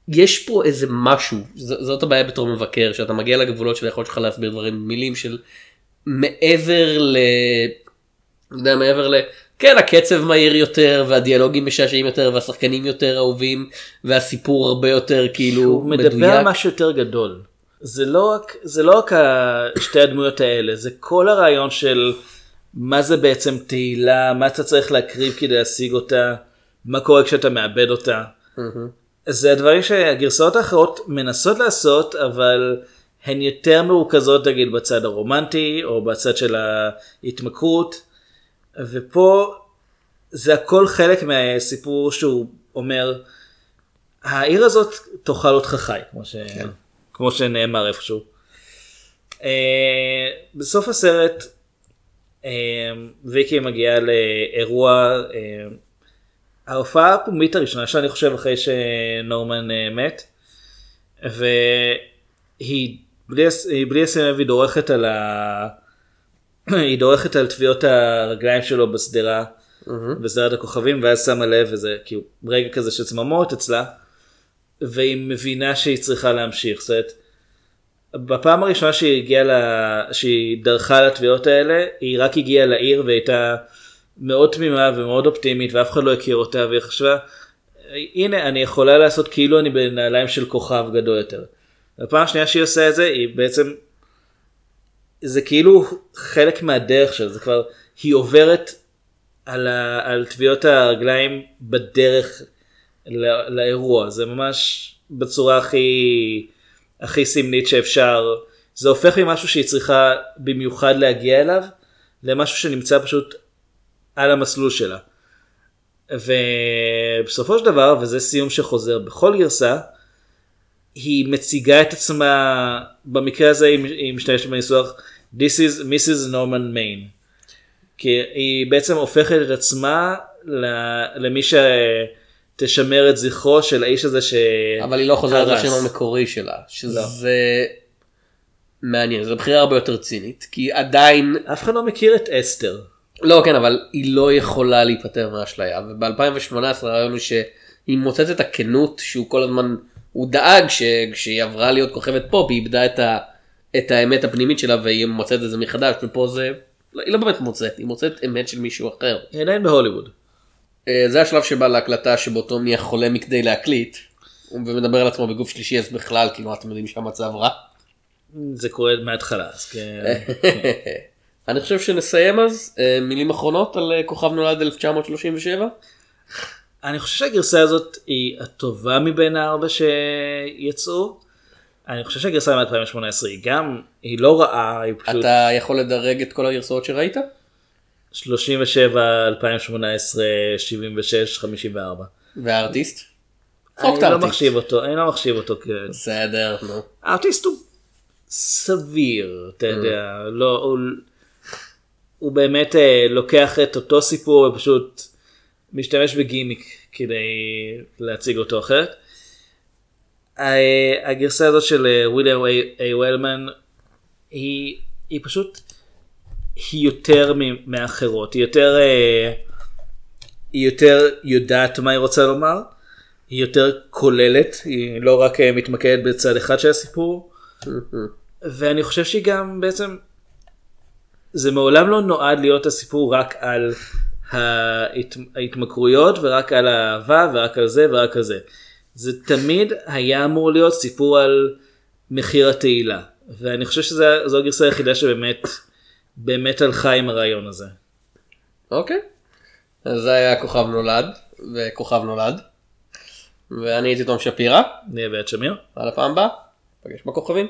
B: יש פה איזה משהו ז, זאת הבעיה בתור מבקר שאתה מגיע לגבולות של היכולת שלך להסביר דברים במילים של מעבר ל... אני יודע, מעבר ל... כן הקצב מהיר יותר והדיאלוגים משעשעים יותר והשחקנים יותר אהובים והסיפור הרבה יותר כאילו
C: הוא מדבר
B: מדויק.
C: על משהו יותר גדול. זה לא רק זה לא רק שתי הדמויות האלה זה כל הרעיון של מה זה בעצם תהילה מה אתה צריך להקריב כדי להשיג אותה מה קורה כשאתה מאבד אותה. זה הדברים שהגרסאות האחרות מנסות לעשות אבל הן יותר מרוכזות נגיד בצד הרומנטי או בצד של ההתמכרות ופה זה הכל חלק מהסיפור שהוא אומר העיר הזאת תאכל אותך חי כמו, ש... כמו שנאמר איפשהו. אה, בסוף הסרט אה, ויקי מגיעה לאירוע אה, ההופעה הפומבית הראשונה שלה אני חושב אחרי שנורמן אה, מת והיא בלי, בלי לשים לב היא דורכת על ה... היא דורכת על טביעות הרגליים שלו בשדרה בשדרת הכוכבים ואז שמה לב וזה כאילו רגע כזה של צמרמורת אצלה והיא מבינה שהיא צריכה להמשיך. זאת אומרת, בפעם הראשונה שהיא הגיעה ל... שהיא דרכה על התביעות האלה היא רק הגיעה לעיר והייתה מאוד תמימה ומאוד אופטימית ואף אחד לא הכיר אותה והיא חשבה הנה אני יכולה לעשות כאילו אני בנעליים של כוכב גדול יותר. בפעם השנייה שהיא עושה את זה היא בעצם זה כאילו חלק מהדרך שלה זה כבר היא עוברת על, ה, על טביעות הרגליים בדרך לא, לאירוע זה ממש בצורה הכי הכי סמלית שאפשר זה הופך ממשהו שהיא צריכה במיוחד להגיע אליו למשהו שנמצא פשוט על המסלול שלה. ובסופו של דבר וזה סיום שחוזר בכל גרסה היא מציגה את עצמה במקרה הזה היא משתמשת בניסוח This is Mrs. Norman Main. כי היא בעצם הופכת את עצמה למי שתשמר את זכרו של האיש הזה ש...
B: אבל היא לא חוזרת. לשם המקורי שלה
C: לא.
B: שזה מעניין זו בחירה הרבה יותר צינית כי עדיין
C: אף אחד לא מכיר את אסתר.
B: לא כן אבל היא לא יכולה להיפטר מהאשליה וב-2018 הרעיון הוא שהיא מוצאת את הכנות שהוא כל הזמן הוא דאג שכשהיא עברה להיות כוכבת פופ היא איבדה את, ה, את האמת הפנימית שלה והיא מוצאת את זה מחדש ופה זה לא, היא לא באמת מוצאת היא מוצאת אמת של מישהו אחר.
C: היא עדיין בהוליווד.
B: אה, זה השלב שבא להקלטה שבו טום נהיה חולה מכדי להקליט ומדבר על עצמו בגוף שלישי אז בכלל כאילו אתם יודעים שהמצב רע.
C: זה קורה מההתחלה. אז כן.
B: אני חושב שנסיים אז אה, מילים אחרונות על אה, כוכב נולד 1937.
C: אני חושב שהגרסה הזאת היא הטובה מבין הארבע שיצאו. אני חושב שהגרסה מ-2018 היא גם, היא לא רעה, היא פשוט
B: אתה יכול לדרג את כל הגרסאות שראית?
C: 37, 2018, 76, 54.
B: והארטיסט?
C: אני לא. מחשיב אותו, אני לא מחשיב אותו כ...
B: בסדר, נו.
C: הארטיסט הוא סביר, אתה יודע, לא, הוא, הוא באמת אה, לוקח את אותו סיפור ופשוט משתמש בגימיק כדי להציג אותו אחרת. ה- הגרסה הזאת של אה, וויליאם איי וולמן היא, פשוט, היא יותר מ- מהאחרות, היא יותר, אה, היא יותר יודעת מה היא רוצה לומר, היא יותר כוללת, היא לא רק אה, מתמקדת בצד אחד של הסיפור, ואני חושב שהיא גם בעצם, זה מעולם לא נועד להיות הסיפור רק על ההת, ההתמכרויות ורק על האהבה ורק על זה ורק על זה. זה תמיד היה אמור להיות סיפור על מחיר התהילה, ואני חושב שזו הגרסה היחידה שבאמת באמת הלכה עם הרעיון הזה.
B: אוקיי. אז זה היה כוכב נולד, וכוכב נולד. ואני הייתי תום שפירא,
C: נהיה בעת שמיר.
B: על הפעם הבאה, פגש בכוכבים.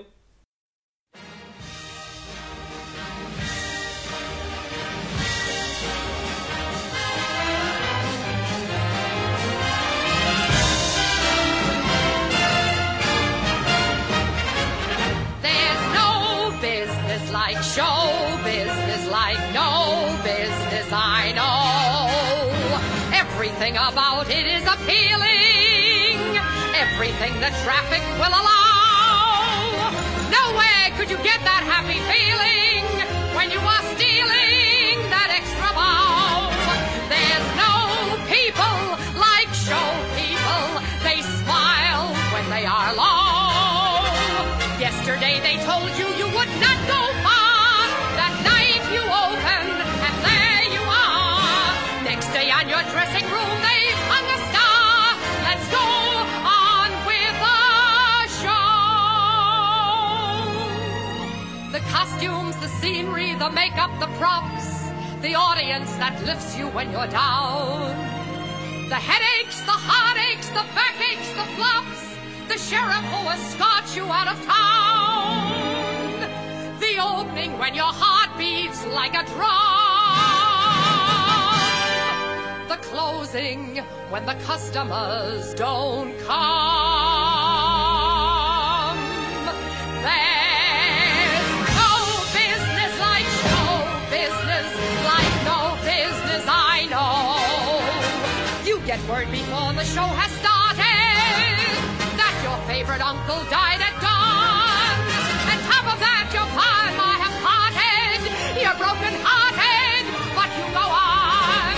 H: The traffic will allow. Nowhere could you get that happy feeling scenery, the makeup, the props, the audience that lifts you when you're down. The headaches, the heartaches, the backaches, the flops, the sheriff who escorts you out of town. The opening when your heart beats like a drum. The closing when the customers don't come. word before the show has started that your favorite uncle died at dawn. On top of that, your pa might have parted. You're broken hearted, but you go on.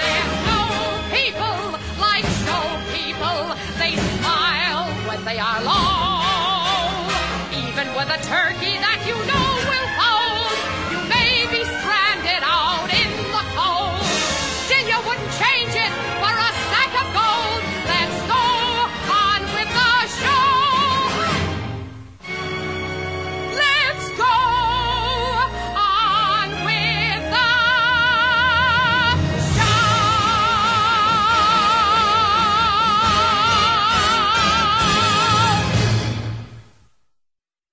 H: There's no people like show people. They smile when they are low. Even with a turkey that